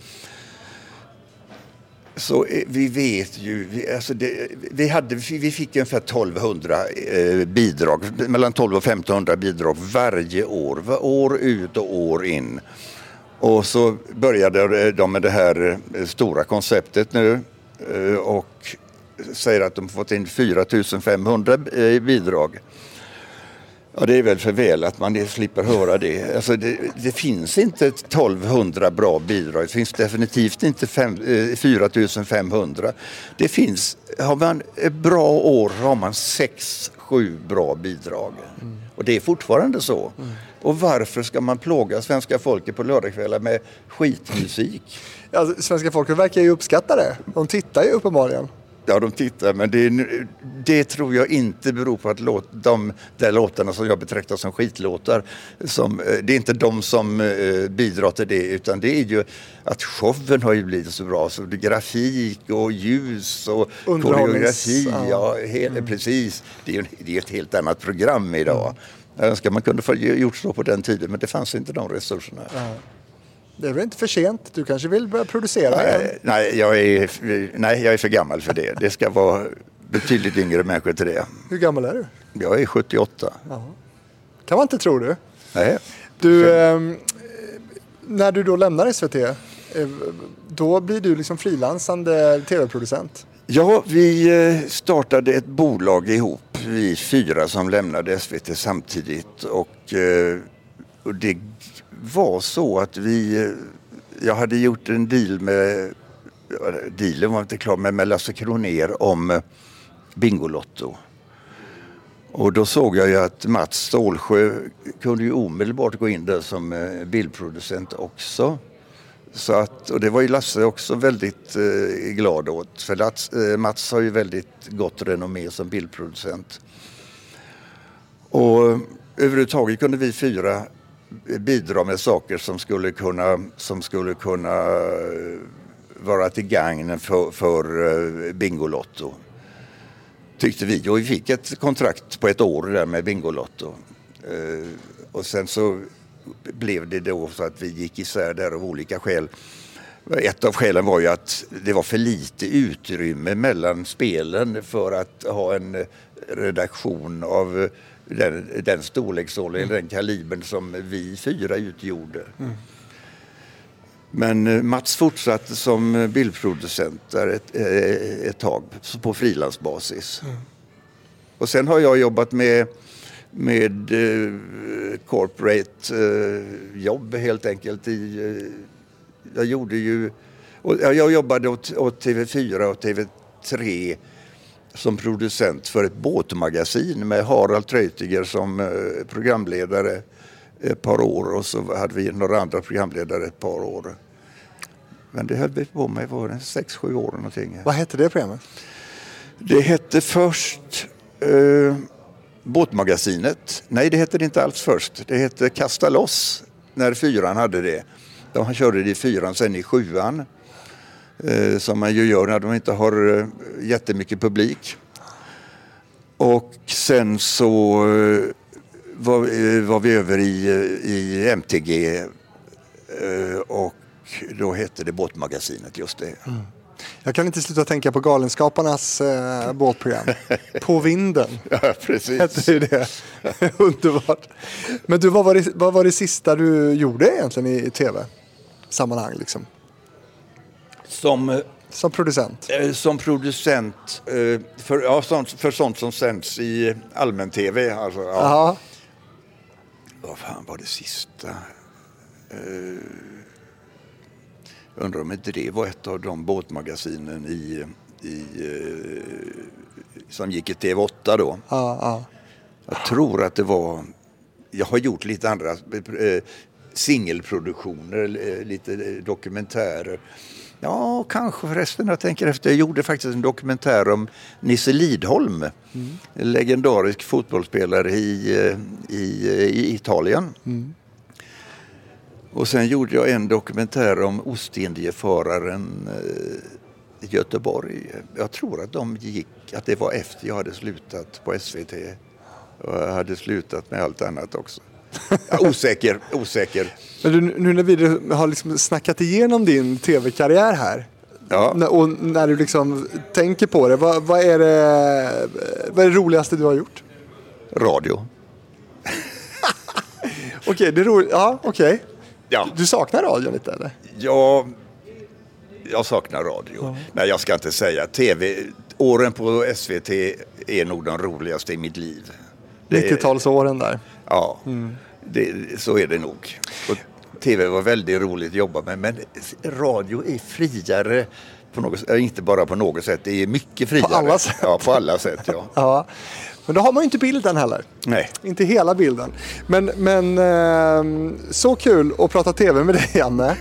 Så eh, vi vet ju, vi, alltså det, vi, hade, vi fick ungefär 1200 eh, bidrag, mellan 12 och 1500 bidrag varje år, var- år ut och år in. Och så började eh, de med det här eh, stora konceptet nu eh, och säger att de fått in 4500 eh, bidrag. Ja, det är väl för väl att man slipper höra det. Alltså det, det finns inte 1200 bra bidrag. Det finns definitivt inte fem, eh, 4500. Det finns, har man ett bra år har man sex, sju bra bidrag. Och det är fortfarande så. Och varför ska man plåga svenska folket på lördagskvällar med skitmusik? Alltså, svenska folket verkar ju uppskatta det. De tittar ju uppenbarligen. Ja, de tittar, men det, det tror jag inte beror på att låt, de där låtarna som jag betraktar som skitlåtar, som, eh, det är inte de som eh, bidrar till det, utan det är ju att showen har ju blivit så bra. Så det grafik och ljus och koreografi. ja. Ja, he, precis. Det är, det är ett helt annat program idag. Jag önskar man kunde få gjort så på den tiden, men det fanns inte de resurserna. Det är väl inte för sent? Du kanske vill börja producera igen? Nej, nej, jag är, nej, jag är för gammal för det. Det ska vara betydligt yngre människor till det. Hur gammal är du? Jag är 78. Kan man inte tro du. Nej. Du, ehm, när du då lämnar SVT, eh, då blir du liksom frilansande tv-producent. Ja, vi eh, startade ett bolag ihop, vi fyra som lämnade SVT samtidigt. Och, eh, och det var så att vi, jag hade gjort en deal med, dealen var inte klar, men med Lasse Kroner om eh, Bingolotto. Och då såg jag ju att Mats Stålsjö kunde ju omedelbart gå in där som eh, bildproducent också. Så att, och det var ju Lasse också väldigt eh, glad åt. För Lats, eh, Mats har ju väldigt gott renommé som bildproducent. Och eh, överhuvudtaget kunde vi fyra bidra med saker som skulle kunna, som skulle kunna eh, vara till gagn för, för eh, Bingolotto. Tyckte vi. Och vi fick ett kontrakt på ett år där med Bingolotto. Eh, och sen så blev det då så att vi gick isär där av olika skäl. Ett av skälen var ju att det var för lite utrymme mellan spelen för att ha en redaktion av den, den storleksordningen, den kalibern som vi fyra utgjorde. Men eh, Mats fortsatte som bildproducent där ett, eh, ett tag på frilansbasis. Och sen har jag jobbat med, med eh, corporate jobb helt enkelt. I, jag gjorde ju... Jag jobbade åt, åt TV4 och TV3 som producent för ett båtmagasin med Harald Treutiger som eh, programledare ett par år och så hade vi några andra programledare ett par år. Men det höll vi på med det sex, sju år någonting. Vad hette det programmet? Det hette först eh, Båtmagasinet. Nej, det hette det inte alls först. Det hette Kasta loss när fyran hade det. De körde det i fyran, sen i sjuan. Eh, som man ju gör när de inte har eh, jättemycket publik. Och sen så eh, var, eh, var vi över i, i MTG och då hette det Båtmagasinet, just det. Jag kan inte sluta tänka på Galenskaparnas eh, båtprogram. På vinden Ja, precis. hette det. Underbart. Men du, vad var, det, vad var det sista du gjorde egentligen i tv-sammanhang? Liksom? Som eh, Som producent? Eh, Som producent eh, för, ja, sånt, för sånt som sänds i allmän-tv. Alltså, ja. Vad fan var det sista? Eh, undrar om inte det var ett av de båtmagasinen i, i, eh, som gick i TV8 då. Ja, ja. Jag tror att det var... Jag har gjort lite andra. Eh, singelproduktioner, lite dokumentärer. Ja, kanske förresten, jag tänker efter. Jag gjorde faktiskt en dokumentär om Nisse Lidholm. Mm. Legendarisk fotbollsspelare i, eh, i, i Italien. Mm. Och sen gjorde jag en dokumentär om Ostindiefararen eh, i Göteborg. Jag tror att de gick, att det var efter jag hade slutat på SVT. Och jag hade slutat med allt annat också. osäker, osäker. Men du, nu när vi har liksom snackat igenom din tv-karriär här. Ja. Och när du liksom tänker på det, vad, vad, är det, vad är det roligaste du har gjort? Radio. okej, okay, det är roligt. Ja, okej. Okay. Ja. Du saknar radion lite eller? Ja, jag saknar radio. Ja. Nej, jag ska inte säga. TV, åren på SVT är nog de roligaste i mitt liv. 90-talsåren där. Ja, mm. det, så är det nog. Och TV var väldigt roligt att jobba med men radio är friare. På något, inte bara på något sätt, det är mycket friare. På alla sätt? Ja, på alla sätt. Ja. ja. Men då har man ju inte bilden heller. Nej. Inte hela bilden. Men, men eh, så kul att prata TV med dig Janne.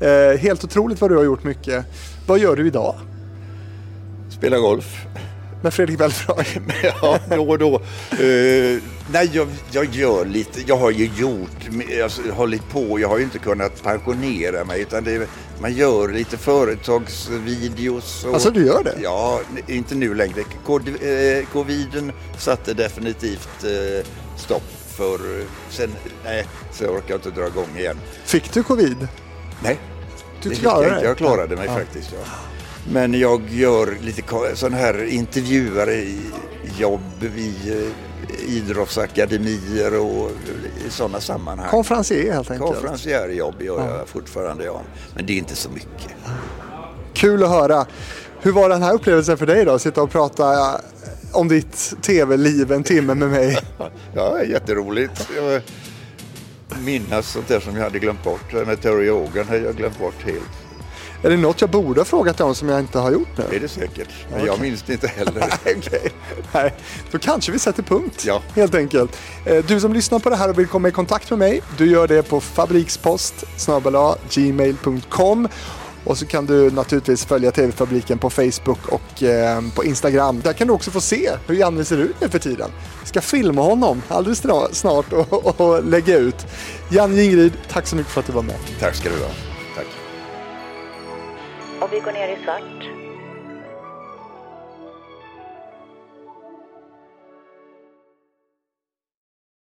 Eh, helt otroligt vad du har gjort mycket. Vad gör du idag? Spela golf. Med Fredrik Belfrage? ja, då och då. Uh, nej, jag, jag, gör lite. Jag har ju gjort, jag har hållit på. Jag har ju inte kunnat pensionera mig utan det, man gör lite företagsvideos. Och, alltså du gör det? Ja, inte nu längre. Eh, coviden satte definitivt uh, stopp för sen, nej, så jag orkar inte dra igång igen. Fick du covid? Nej. Du klarade det? Jag klarade mig ja. faktiskt, ja. Men jag gör lite sådana här intervjuare jobb i eh, idrottsakademier och i sådana sammanhang. Konferencier helt enkelt? Konferencierjobb gör ja. jag fortfarande, ja. Men det är inte så mycket. Kul att höra. Hur var den här upplevelsen för dig då? Sitta och prata om ditt tv-liv en timme med mig. ja, jätteroligt. Jag minnas sånt där som jag hade glömt bort. Meteorologen hade jag glömt bort helt. Är det något jag borde ha frågat dig om som jag inte har gjort nu? Det är det säkert. Men okay. jag minns det inte heller. okay. Nej, då kanske vi sätter punkt ja. helt enkelt. Eh, du som lyssnar på det här och vill komma i kontakt med mig, du gör det på fabrikspost gmail.com och så kan du naturligtvis följa TV-fabriken på Facebook och eh, på Instagram. Där kan du också få se hur Janne ser ut nu för tiden. Vi ska filma honom alldeles snart och, och, och lägga ut. Janne Ingrid, tack så mycket för att du var med. Tack ska du ha. Och vi går ner i svart.